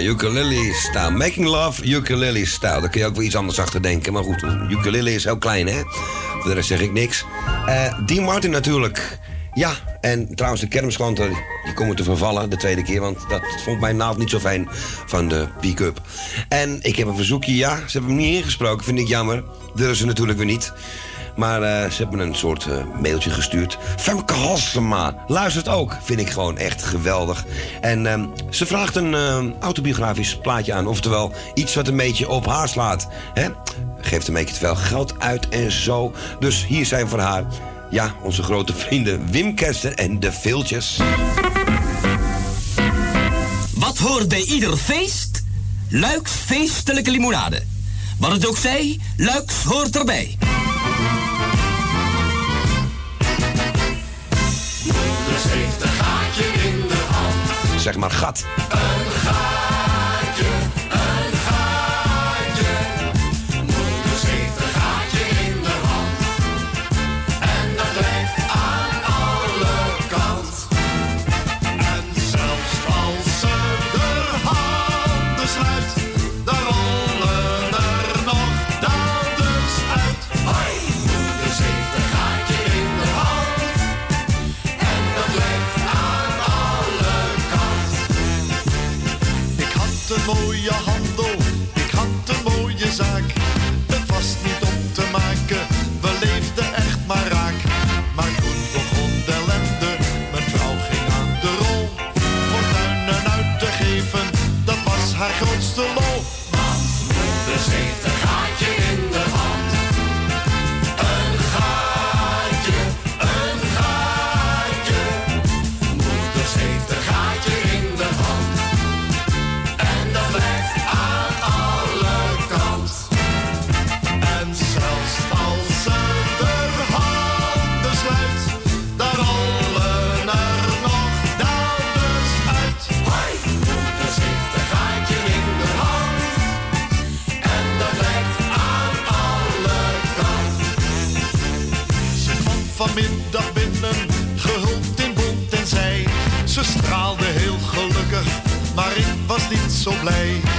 Ukulele style. Making love, ukulele style. Daar kun je ook wel iets anders achter denken. Maar goed, ukulele is heel klein, hè? Voor de rest zeg ik niks. Eh Dean Martin natuurlijk. Ja, en trouwens de kermisklanten, die komen te vervallen de tweede keer. Want dat vond mijn naald niet zo fijn van de pick-up. En ik heb een verzoekje, ja. Ze hebben hem niet ingesproken, vind ik jammer. Durven ze natuurlijk weer niet. Maar eh, ze hebben een soort eh, mailtje gestuurd. Femke Halsema luistert ook. Vind ik gewoon echt geweldig. En ehm, ze vraagt een ehm, autobiografisch plaatje aan. Oftewel iets wat een beetje op haar slaat. Hè? Geeft een beetje te veel geld uit en zo. Dus hier zijn voor haar... Ja, onze grote vrienden Wim Kersten en de Viltjes. Wat hoort bij ieder feest? Luiks feestelijke limonade. Wat het ook zij, Luiks hoort erbij. Dus heeft een gaatje in de hand. Zeg maar gat. Een gaatje, straalde heel gelukkig, maar ik was niet zo blij.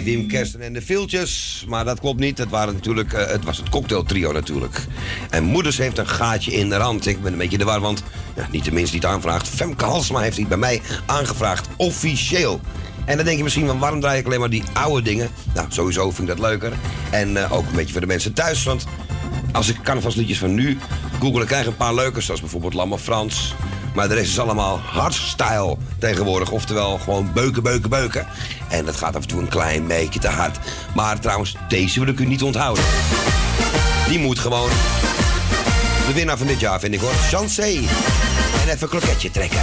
Wim Kersten en de Viltjes. Maar dat klopt niet. Het, waren natuurlijk, eh, het was het cocktailtrio natuurlijk. En Moeders heeft een gaatje in de rand. Ik ben een beetje de war, want ja, niet de minste die het aanvraagt. Femke Halsma heeft die bij mij aangevraagd. Officieel. En dan denk je misschien van waarom draai ik alleen maar die oude dingen? Nou, sowieso vind ik dat leuker. En eh, ook een beetje voor de mensen thuis. Want als ik carnavalsliedjes van nu google, krijg een paar leuke. Zoals bijvoorbeeld Lamme Frans. Maar de rest is allemaal hardstyle tegenwoordig. Oftewel gewoon beuken, beuken, beuken. En dat gaat af en toe een klein beetje te hard. Maar trouwens, deze wil ik u niet onthouden. Die moet gewoon de winnaar van dit jaar, vind ik hoor. Chancé. En even een kroketje trekken.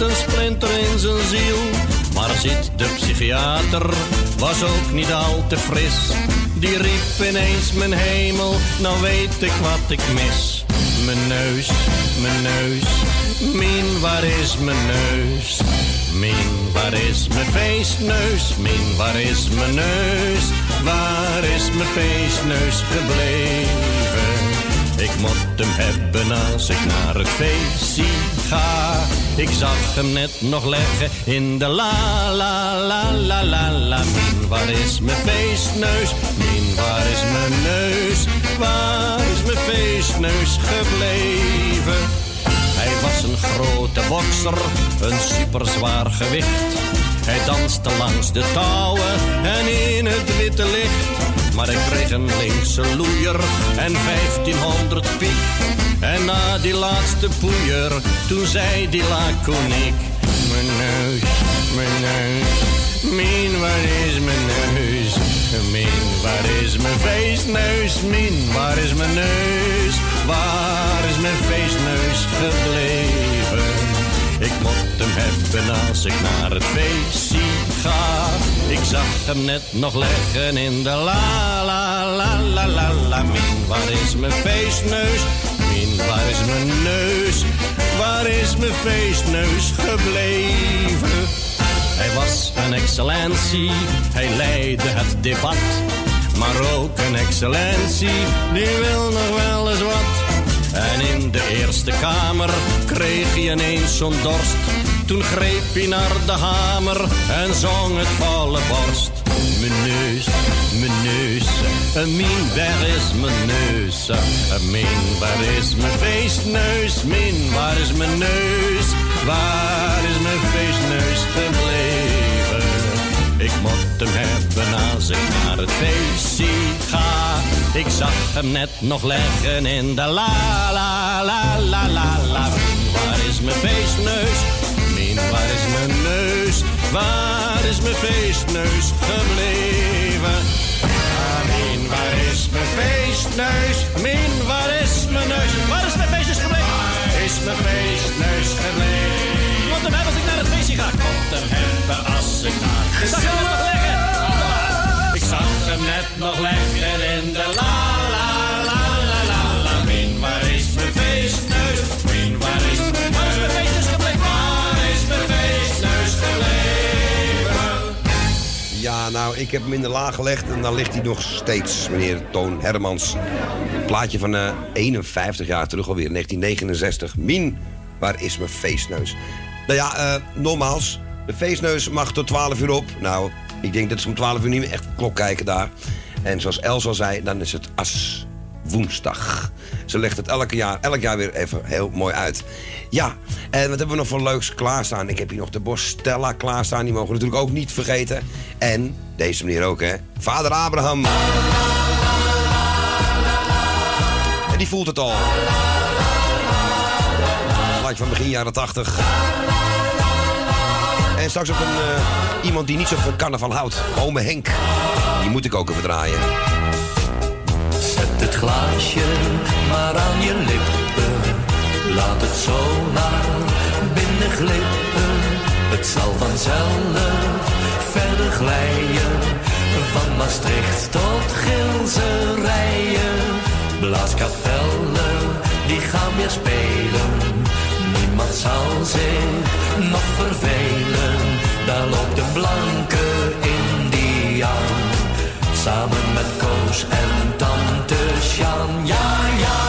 Een splinter in zijn ziel. Maar zit de psychiater, was ook niet al te fris. Die riep ineens mijn hemel, nou weet ik wat ik mis. Mijn neus, mijn neus, min waar is mijn neus? Min, waar is mijn feestneus? Min, waar is mijn neus? Waar is mijn feestneus gebleven? Ik moet hem hebben als ik naar het feestje ga. Ik zag hem net nog leggen in de la la la la la la. Min, waar is mijn feestneus? Min, waar is mijn neus? Waar is mijn feestneus gebleven? Hij was een grote bokser, een superzwaar gewicht. Hij danste langs de touwen en in het witte licht. Maar ik kreeg een linkse loeier en 1500 piek. En na die laatste poeier, toen zei die laconiek. Mijn neus, mijn neus, min waar is mijn neus? Min waar is mijn feestneus? Min waar is mijn neus? waar is mijn feestneus gebleven? Ik moet hem hebben als ik naar het feestje Ik zag hem net nog leggen in de la la la la la la. Min, waar is mijn feestneus? Min, waar is mijn neus? Waar is mijn feestneus gebleven? Hij was een excellentie, hij leidde het debat. Maar ook een excellentie, die wil nog wel eens wat. En in de Eerste Kamer kreeg hij ineens zo'n dorst. Toen greep hij naar de hamer en zong het volle borst. Mijn neus, mijn neus, min, waar is mijn neus? Min, waar is mijn feestneus? Min, waar is mijn neus? Waar is mijn feestneus gebleven? Ik moet hem hebben als ik naar het feestje ga. Ik zag hem net nog leggen in de la la la la la la. Waar is mijn feestneus? Waar is mijn neus? Waar is mijn feestneus gebleven? Ah, Min, waar is mijn feestneus? Min, waar is mijn neus? Waar is mijn feestneus gebleven? Waar is mijn feestneus gebleven? Ik moet hem hebben als ik naar het feestje ga. Ik moet hem hebben als ik naar het feestje ga. nog leggen. Ik zag hem net nog leggen in de la la la nou, ik heb hem in de laag gelegd en dan ligt hij nog steeds, meneer Toon Hermans. Plaatje van eh 51 jaar terug alweer, 1969. Mien, waar is mijn feestneus? Nou ja, eh nogmaals, de feestneus mag tot 12 uur op. Nou, ik denk dat ze om 12 uur niet meer echt klok kijken daar. En zoals Els al zei, dan is het as woensdag. Ze legt het elke jaar, elk jaar weer even heel mooi uit. Ja, en wat hebben we nog voor leuks klaarstaan? Ik heb hier nog de Bostella klaarstaan. Die mogen we natuurlijk ook niet vergeten. En deze meneer ook, hè? Vader Abraham. En die voelt het al. Plaatje van begin jaren 80. En straks ook een, eh, iemand die niet zo van carnaval houdt. Ome Henk. Die moet ik ook even draaien. Het glaasje maar aan je lippen. Laat het zo naar binnen glippen. Het zal vanzelf verder glijden. Van Maastricht tot Gilserijen. Blaaskapellen, die gaan weer spelen. Niemand zal zich nog vervelen. Daar loopt een blanke Indiaan. Samen met Koos en tante Sjaan. Ja, ja,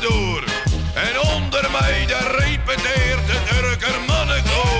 door. En onder mij daar repeteert het Turker mannenkoor.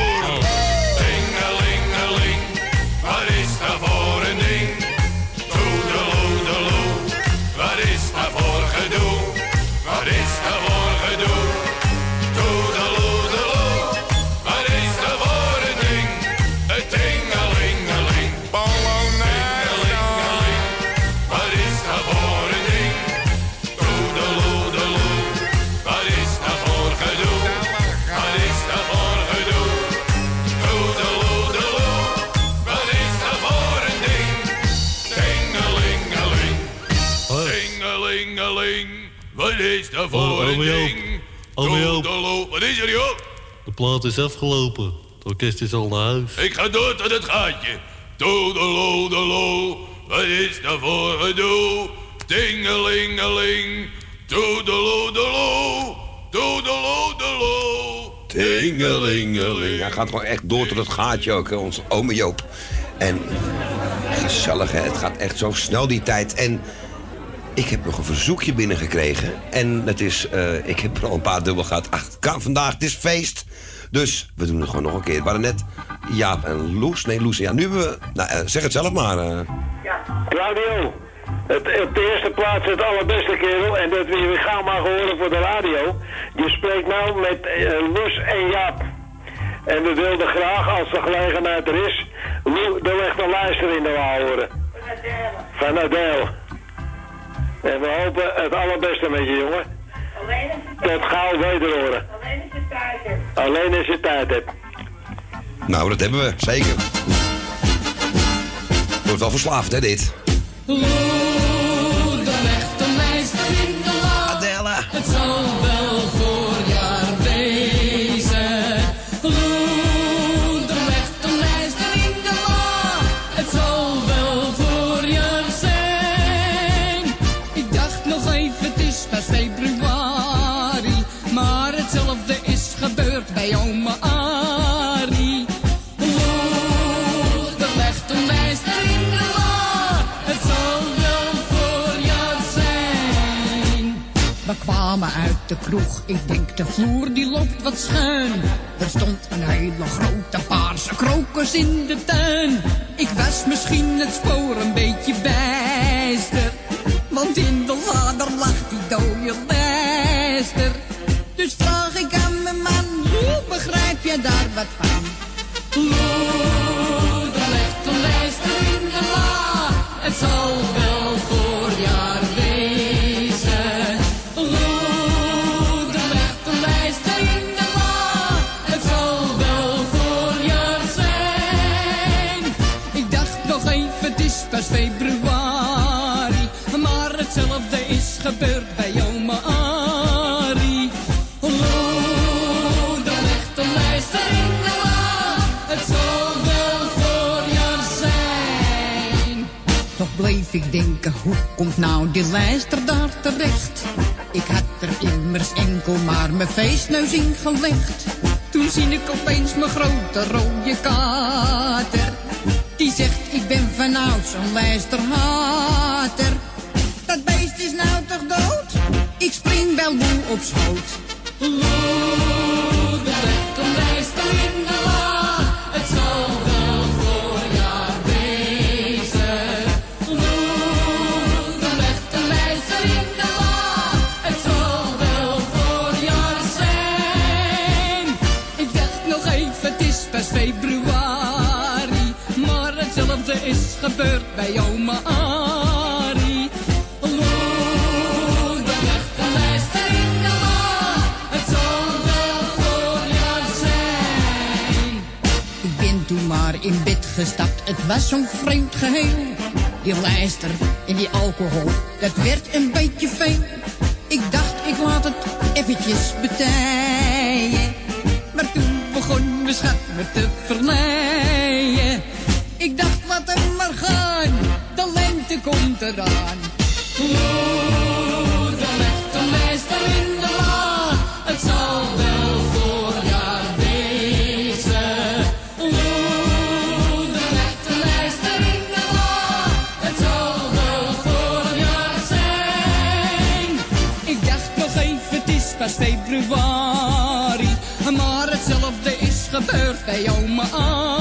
Voor Oh, een ding? Wat is er joh? De plaat is afgelopen. Het orkest is al naar huis. Ik ga door tot het gaatje. Toedeloe, deloe, wat is dat voor gedoe? Tingelingeling, toedeloe, deloe, toedeloe, deloe. Tingelingeling. Hij gaat gewoon echt door tot het gaatje ook, hè, onze ome Joop. En gezellig, hè. Het gaat echt zo snel die tijd. En ik heb nog een verzoekje binnengekregen. En het is, eh, ik heb er al een paar dubbel gehad. Ach, het kan vandaag, het is feest. Dus we doen het gewoon nog een keer. Het waren net Jaap en Loes. Nee, Loes. Ja, nu hebben we... Nou, eh, zeg het zelf maar. eh. Claudio, het, op de eerste plaats het allerbeste kerel. En dat we je gaan maar horen voor de radio. Je spreekt nou met Loes en Jaap. En we wilden graag, als de gelegenheid er is, Lou de weg naar luisteren in de waal horen. Van Adele. En we hopen het allerbeste met je, jongen. Tot gauw weder horen. Alleen als je tijd hebt. Nou, dat hebben we, zeker. Wordt wel verslaafd, hè, dit. De ik denk de vloer die loopt wat schuin. Er stond een hele grote paarse krokus in de tuin. Ik was misschien het spoor een beetje bijster. Want in de lader lag die dode. Dus vraag ik aan mijn man, hoe begrijp je daar wat van? Loe, de legt een lijster in de la. Het zal gebeurt bij oma Ari. Hallo, oh, dan echt een la. Het zal wel voor jou zijn. Toch bleef ik denken, hoe komt nou die lijster daar terecht? Ik had er immers enkel maar mijn feestneus in gelegd. Toen zie ik opeens mijn grote rode kater. Die zegt, ik ben vanouds een lijsterhater. Dat beest is nou ik spring wel moe op schoot. Loe, de lijster in de la. Het zal wel voorjaar wezen. Loe, de echte lijster in de la. Het zal wel voorjaar zijn. Ik dacht nog even, het is pas februari. Maar hetzelfde is gebeurd bij oma in bed gestapt, het was zo'n vreemd geheel. Die lijster en die alcohol, dat werd een beetje veel. Ik dacht, ik laat het eventjes betijen. Maar toen begon mijn schat me te verleiden. Ik dacht, laat hem maar gaan, de lente komt eraan. Oeh, de legt een lijster in de la, het zal wel hetzelfde is gebeurd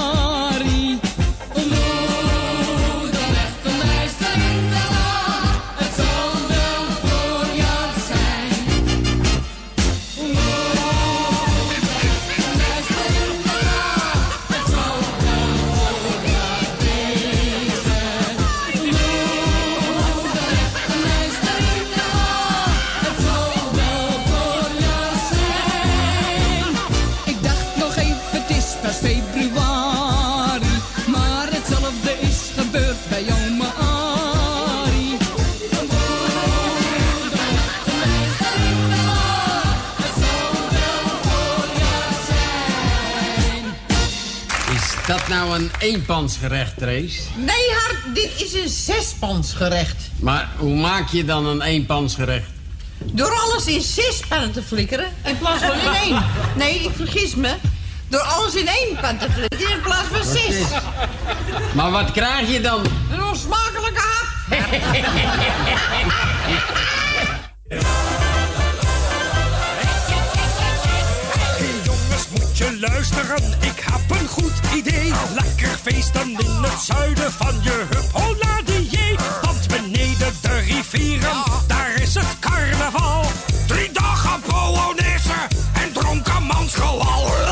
nou een eenpansgerecht, Trace? Nee, Hart, dit is een zespansgerecht. Maar hoe maak je dan een eenpansgerecht? Door alles in zes pannen te flikkeren in plaats van in één. Nee, ik vergis me. Door alles in één pan te flikkeren in plaats van zes. Maar wat krijg je dan? Een onsmakelijke hap. Jongens, moet je luisteren, ik een goed idee. Lekker feesten in het zuiden van je huppoladier. Want beneden de rivieren, daar is het carnaval. Drie dagen polonaise en dronken mansgelal.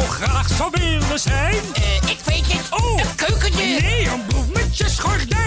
Zo graag zou willen zijn? ik weet het. Oh, een keukentje. Nee, een bloemetjesgordijn. Nou,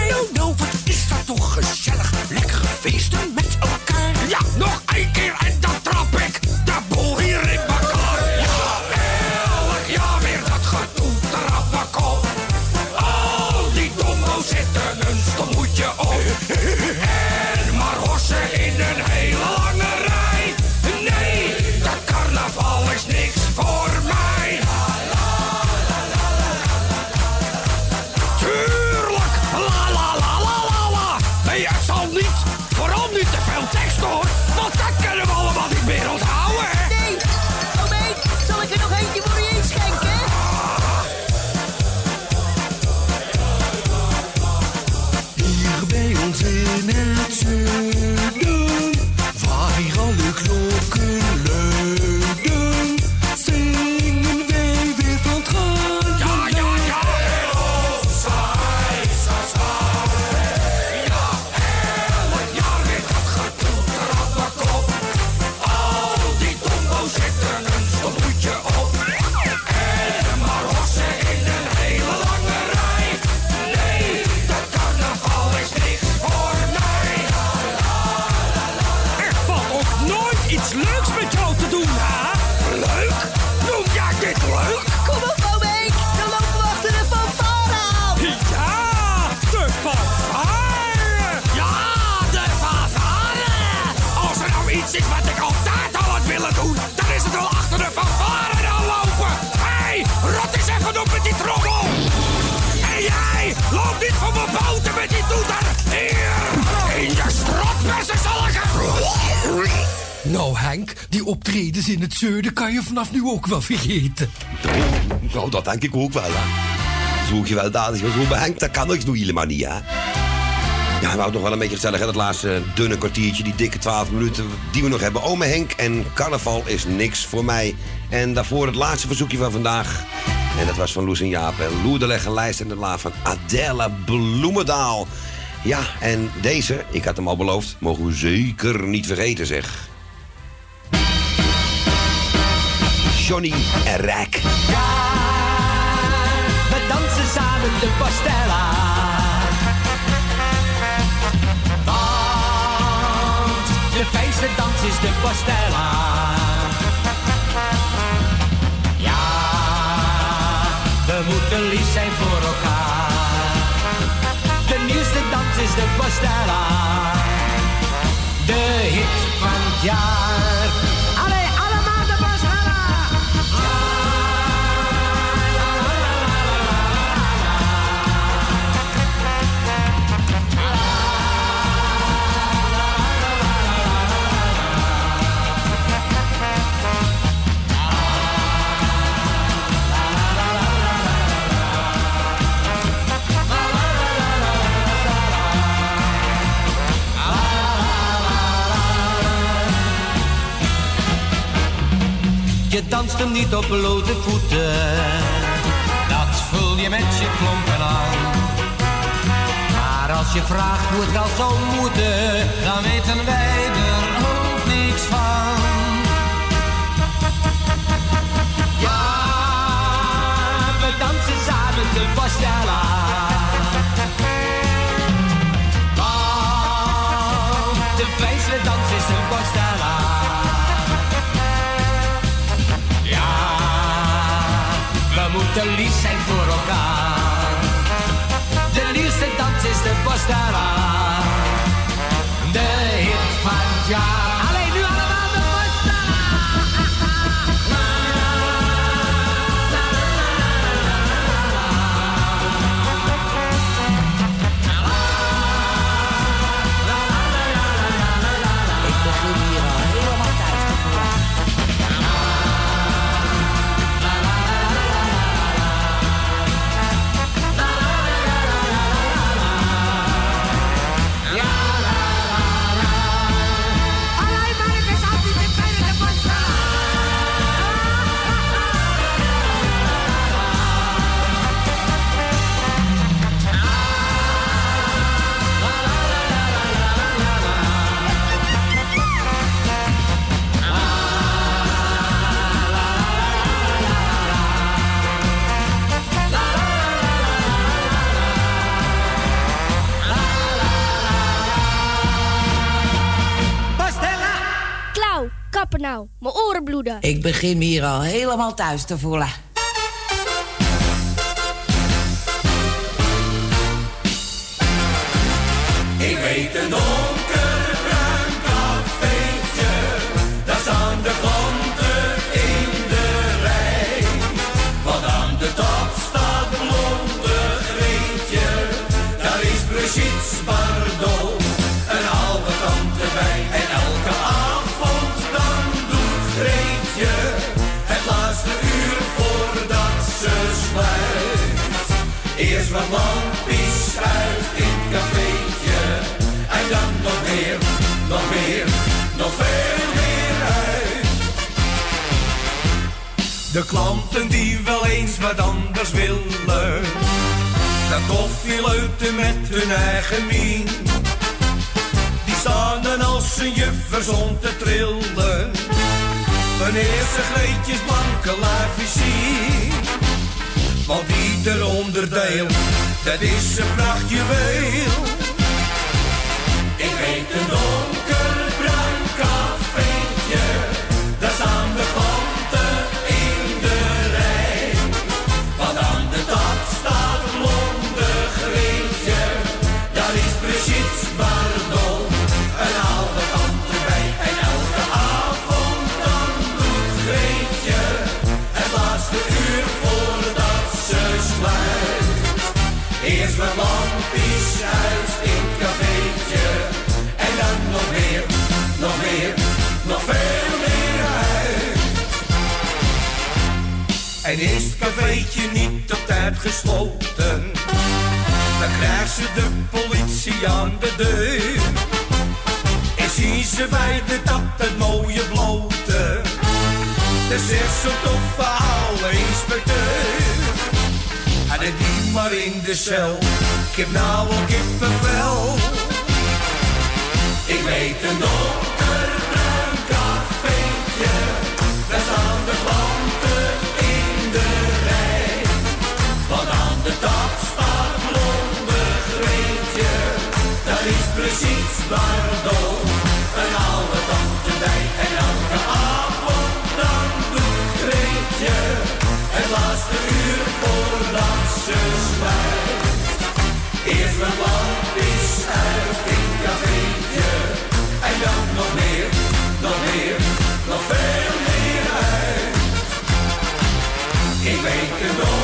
kan je vanaf nu ook wel vergeten. Nou, dat denk ik ook wel, hè. Zo gewelddadig, zo behenkt, dat kan ik doe helemaal niet, hè. Ja, we houden nog wel een beetje gezellig, hè, dat laatste dunne kwartiertje, die dikke 12 minuten die we nog hebben. Ome Henk en carnaval is niks voor mij. En daarvoor het laatste verzoekje van vandaag. En dat was van Loes en Jaap. En Loer de Leggenlijst en de la van Adela Bloemendaal. Ja, en deze, ik had hem al beloofd, mogen we zeker niet vergeten, zeg. Johnny en Rijk. We dansen samen de pastella. Want de fijnste dans is de pastella. Ja, we moeten lief zijn voor elkaar. De nieuwste dans is de pastella. De hit van het jaar. Danst hem niet op blote voeten, dat voel je met je klompen aan. Maar als je vraagt hoe het wel zou moeten, dan weten wij er ook niks van. Ja, we dansen samen de pastella. Want de fijnste dans is de pastella. Moeten lief zijn voor elkaar. De liefste dans is de Postara. De hit van jaar. Kappen nou. Mijn oren bloeden. Ik begin me hier al helemaal thuis te voelen. Anders willen. Dat koffieleuten met hun eigen mien. Die staan dan als een juffers om te trillen. Wanneer ze Greetjes blanke lijfjes zien. Want ieder onderdeel, dat is een prachtjuweel. Ik weet een donkerbruin Dan krijgt ze de politie aan de deur. En zien ze bij de tap het mooie blote. Dan zegt ze toch oude inspecteur. En het die maar in de cel. Ik heb nou al kippenvel. Ik weet een donkerbruin precies Bardot. Een oude tante bij. En elke avond dan doet Greetje. Het laatste uur voordat ze zwijgt. Eerst mijn lampjes uit in het cafeetje. En dan nog meer, nog meer, nog veel meer uit. Ik weet een donkerbruin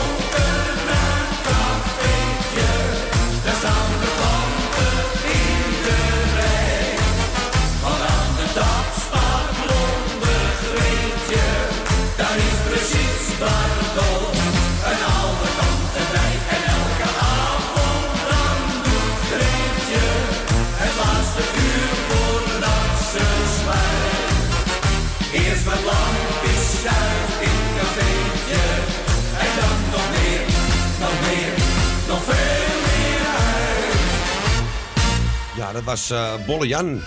Dat was eh Bolle Jan.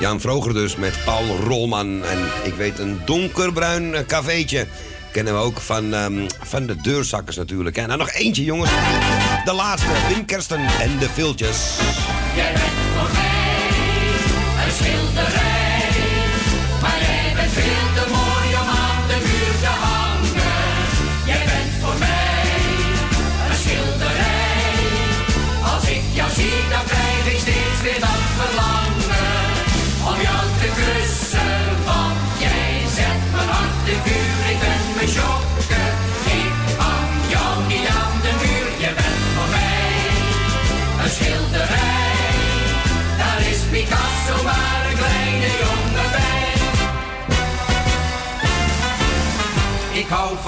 Jan Vroger dus met Paul Rolman. En ik weet een donkerbruin eh, cafeetje. Kennen we ook van, ehm, van de deurzakkers natuurlijk. En dan nog eentje, jongens. De laatste, Wim Kersten en de Viltjes. Jij bent voor mij een schilderij.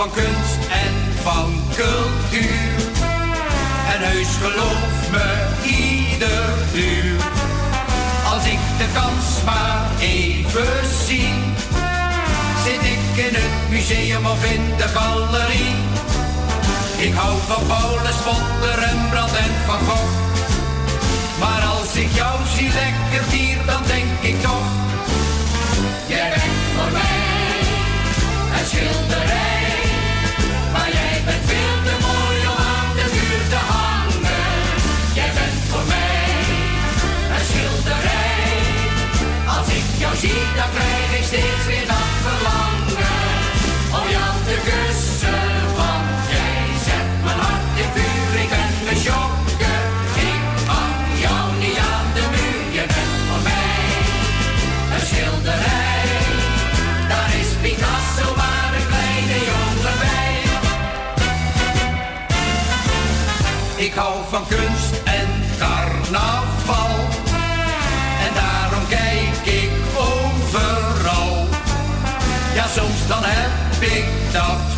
Van kunst en van cultuur. En heus geloof me ieder uur. Als ik de kans maar even zie. Zit ik in het museum of in de galerie. Ik hou van Paulus, Potter, Rembrandt en Van Gogh. Maar als ik jou zie lekker hier, dan denk ik toch. Jij bent voor mij een schilderij.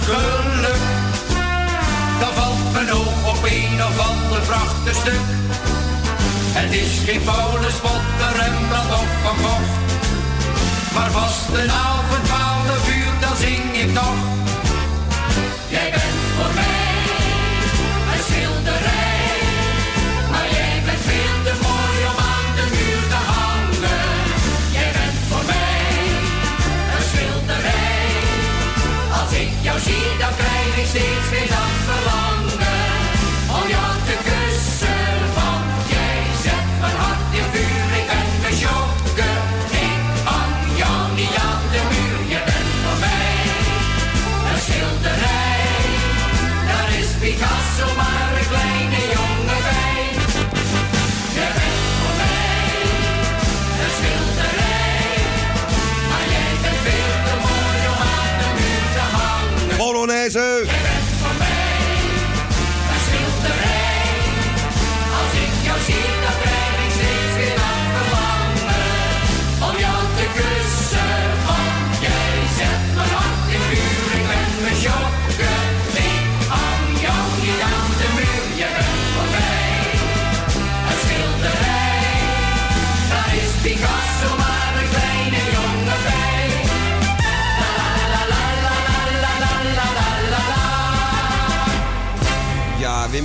Geluk. Dan valt mijn oog op een of ander prachtig stuk. Het is geen Paulus, Potter, Rembrandt of Van Gogh. Maar vast een avond, twaalf uur, dan zing ik nog. Krijg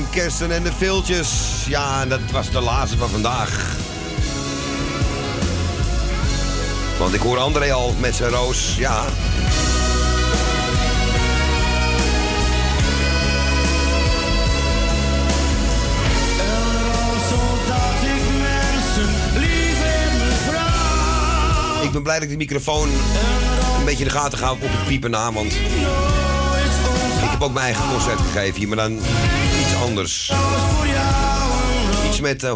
Kersten en de Viltjes. Ja, en dat was de laatste van vandaag. Want ik hoor André al met zijn roos. Ja. Ik ben blij dat ik de microfoon een beetje in de gaten ga op het piepen na. Want ik heb ook mijn eigen concert gegeven hier, maar dan anders. Iets met uh.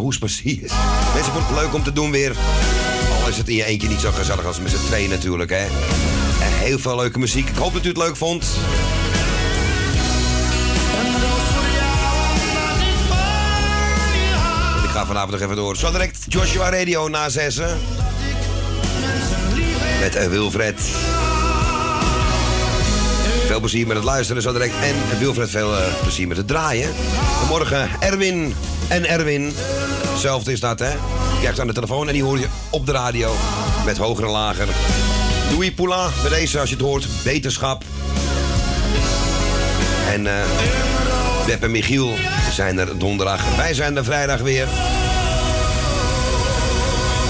Mensen vonden het leuk om te doen weer. Al is het in je eentje niet zo gezellig als met z'n tweeën natuurlijk, hè. En heel veel leuke muziek. Ik hoop dat u het leuk vond. Ik ga vanavond nog even door. Zo direct Joshua Radio na zessen. Met eh, Wilfred. Plezier met het luisteren zo direct. En Wilfred veel eh, plezier met het draaien. Vanmorgen Erwin en Erwin. Hetzelfde is dat, hè? Je krijgt aan de telefoon en die hoor je op de radio. Met hoger en lager. Louis Poulain, bij deze, als je het hoort, beterschap. En Beb en Michiel zijn er donderdag. Wij zijn er vrijdag weer.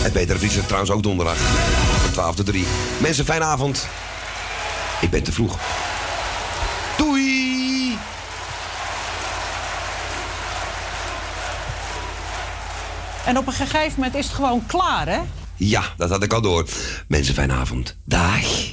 En Peter Vries trouwens ook donderdag. Van 12 tot 3. Mensen, fijne avond. Ik ben te vroeg. Doei! En op een gegeven moment is het gewoon klaar, hè? Ja, dat had ik al door. Mensen, fijne avond. Dag.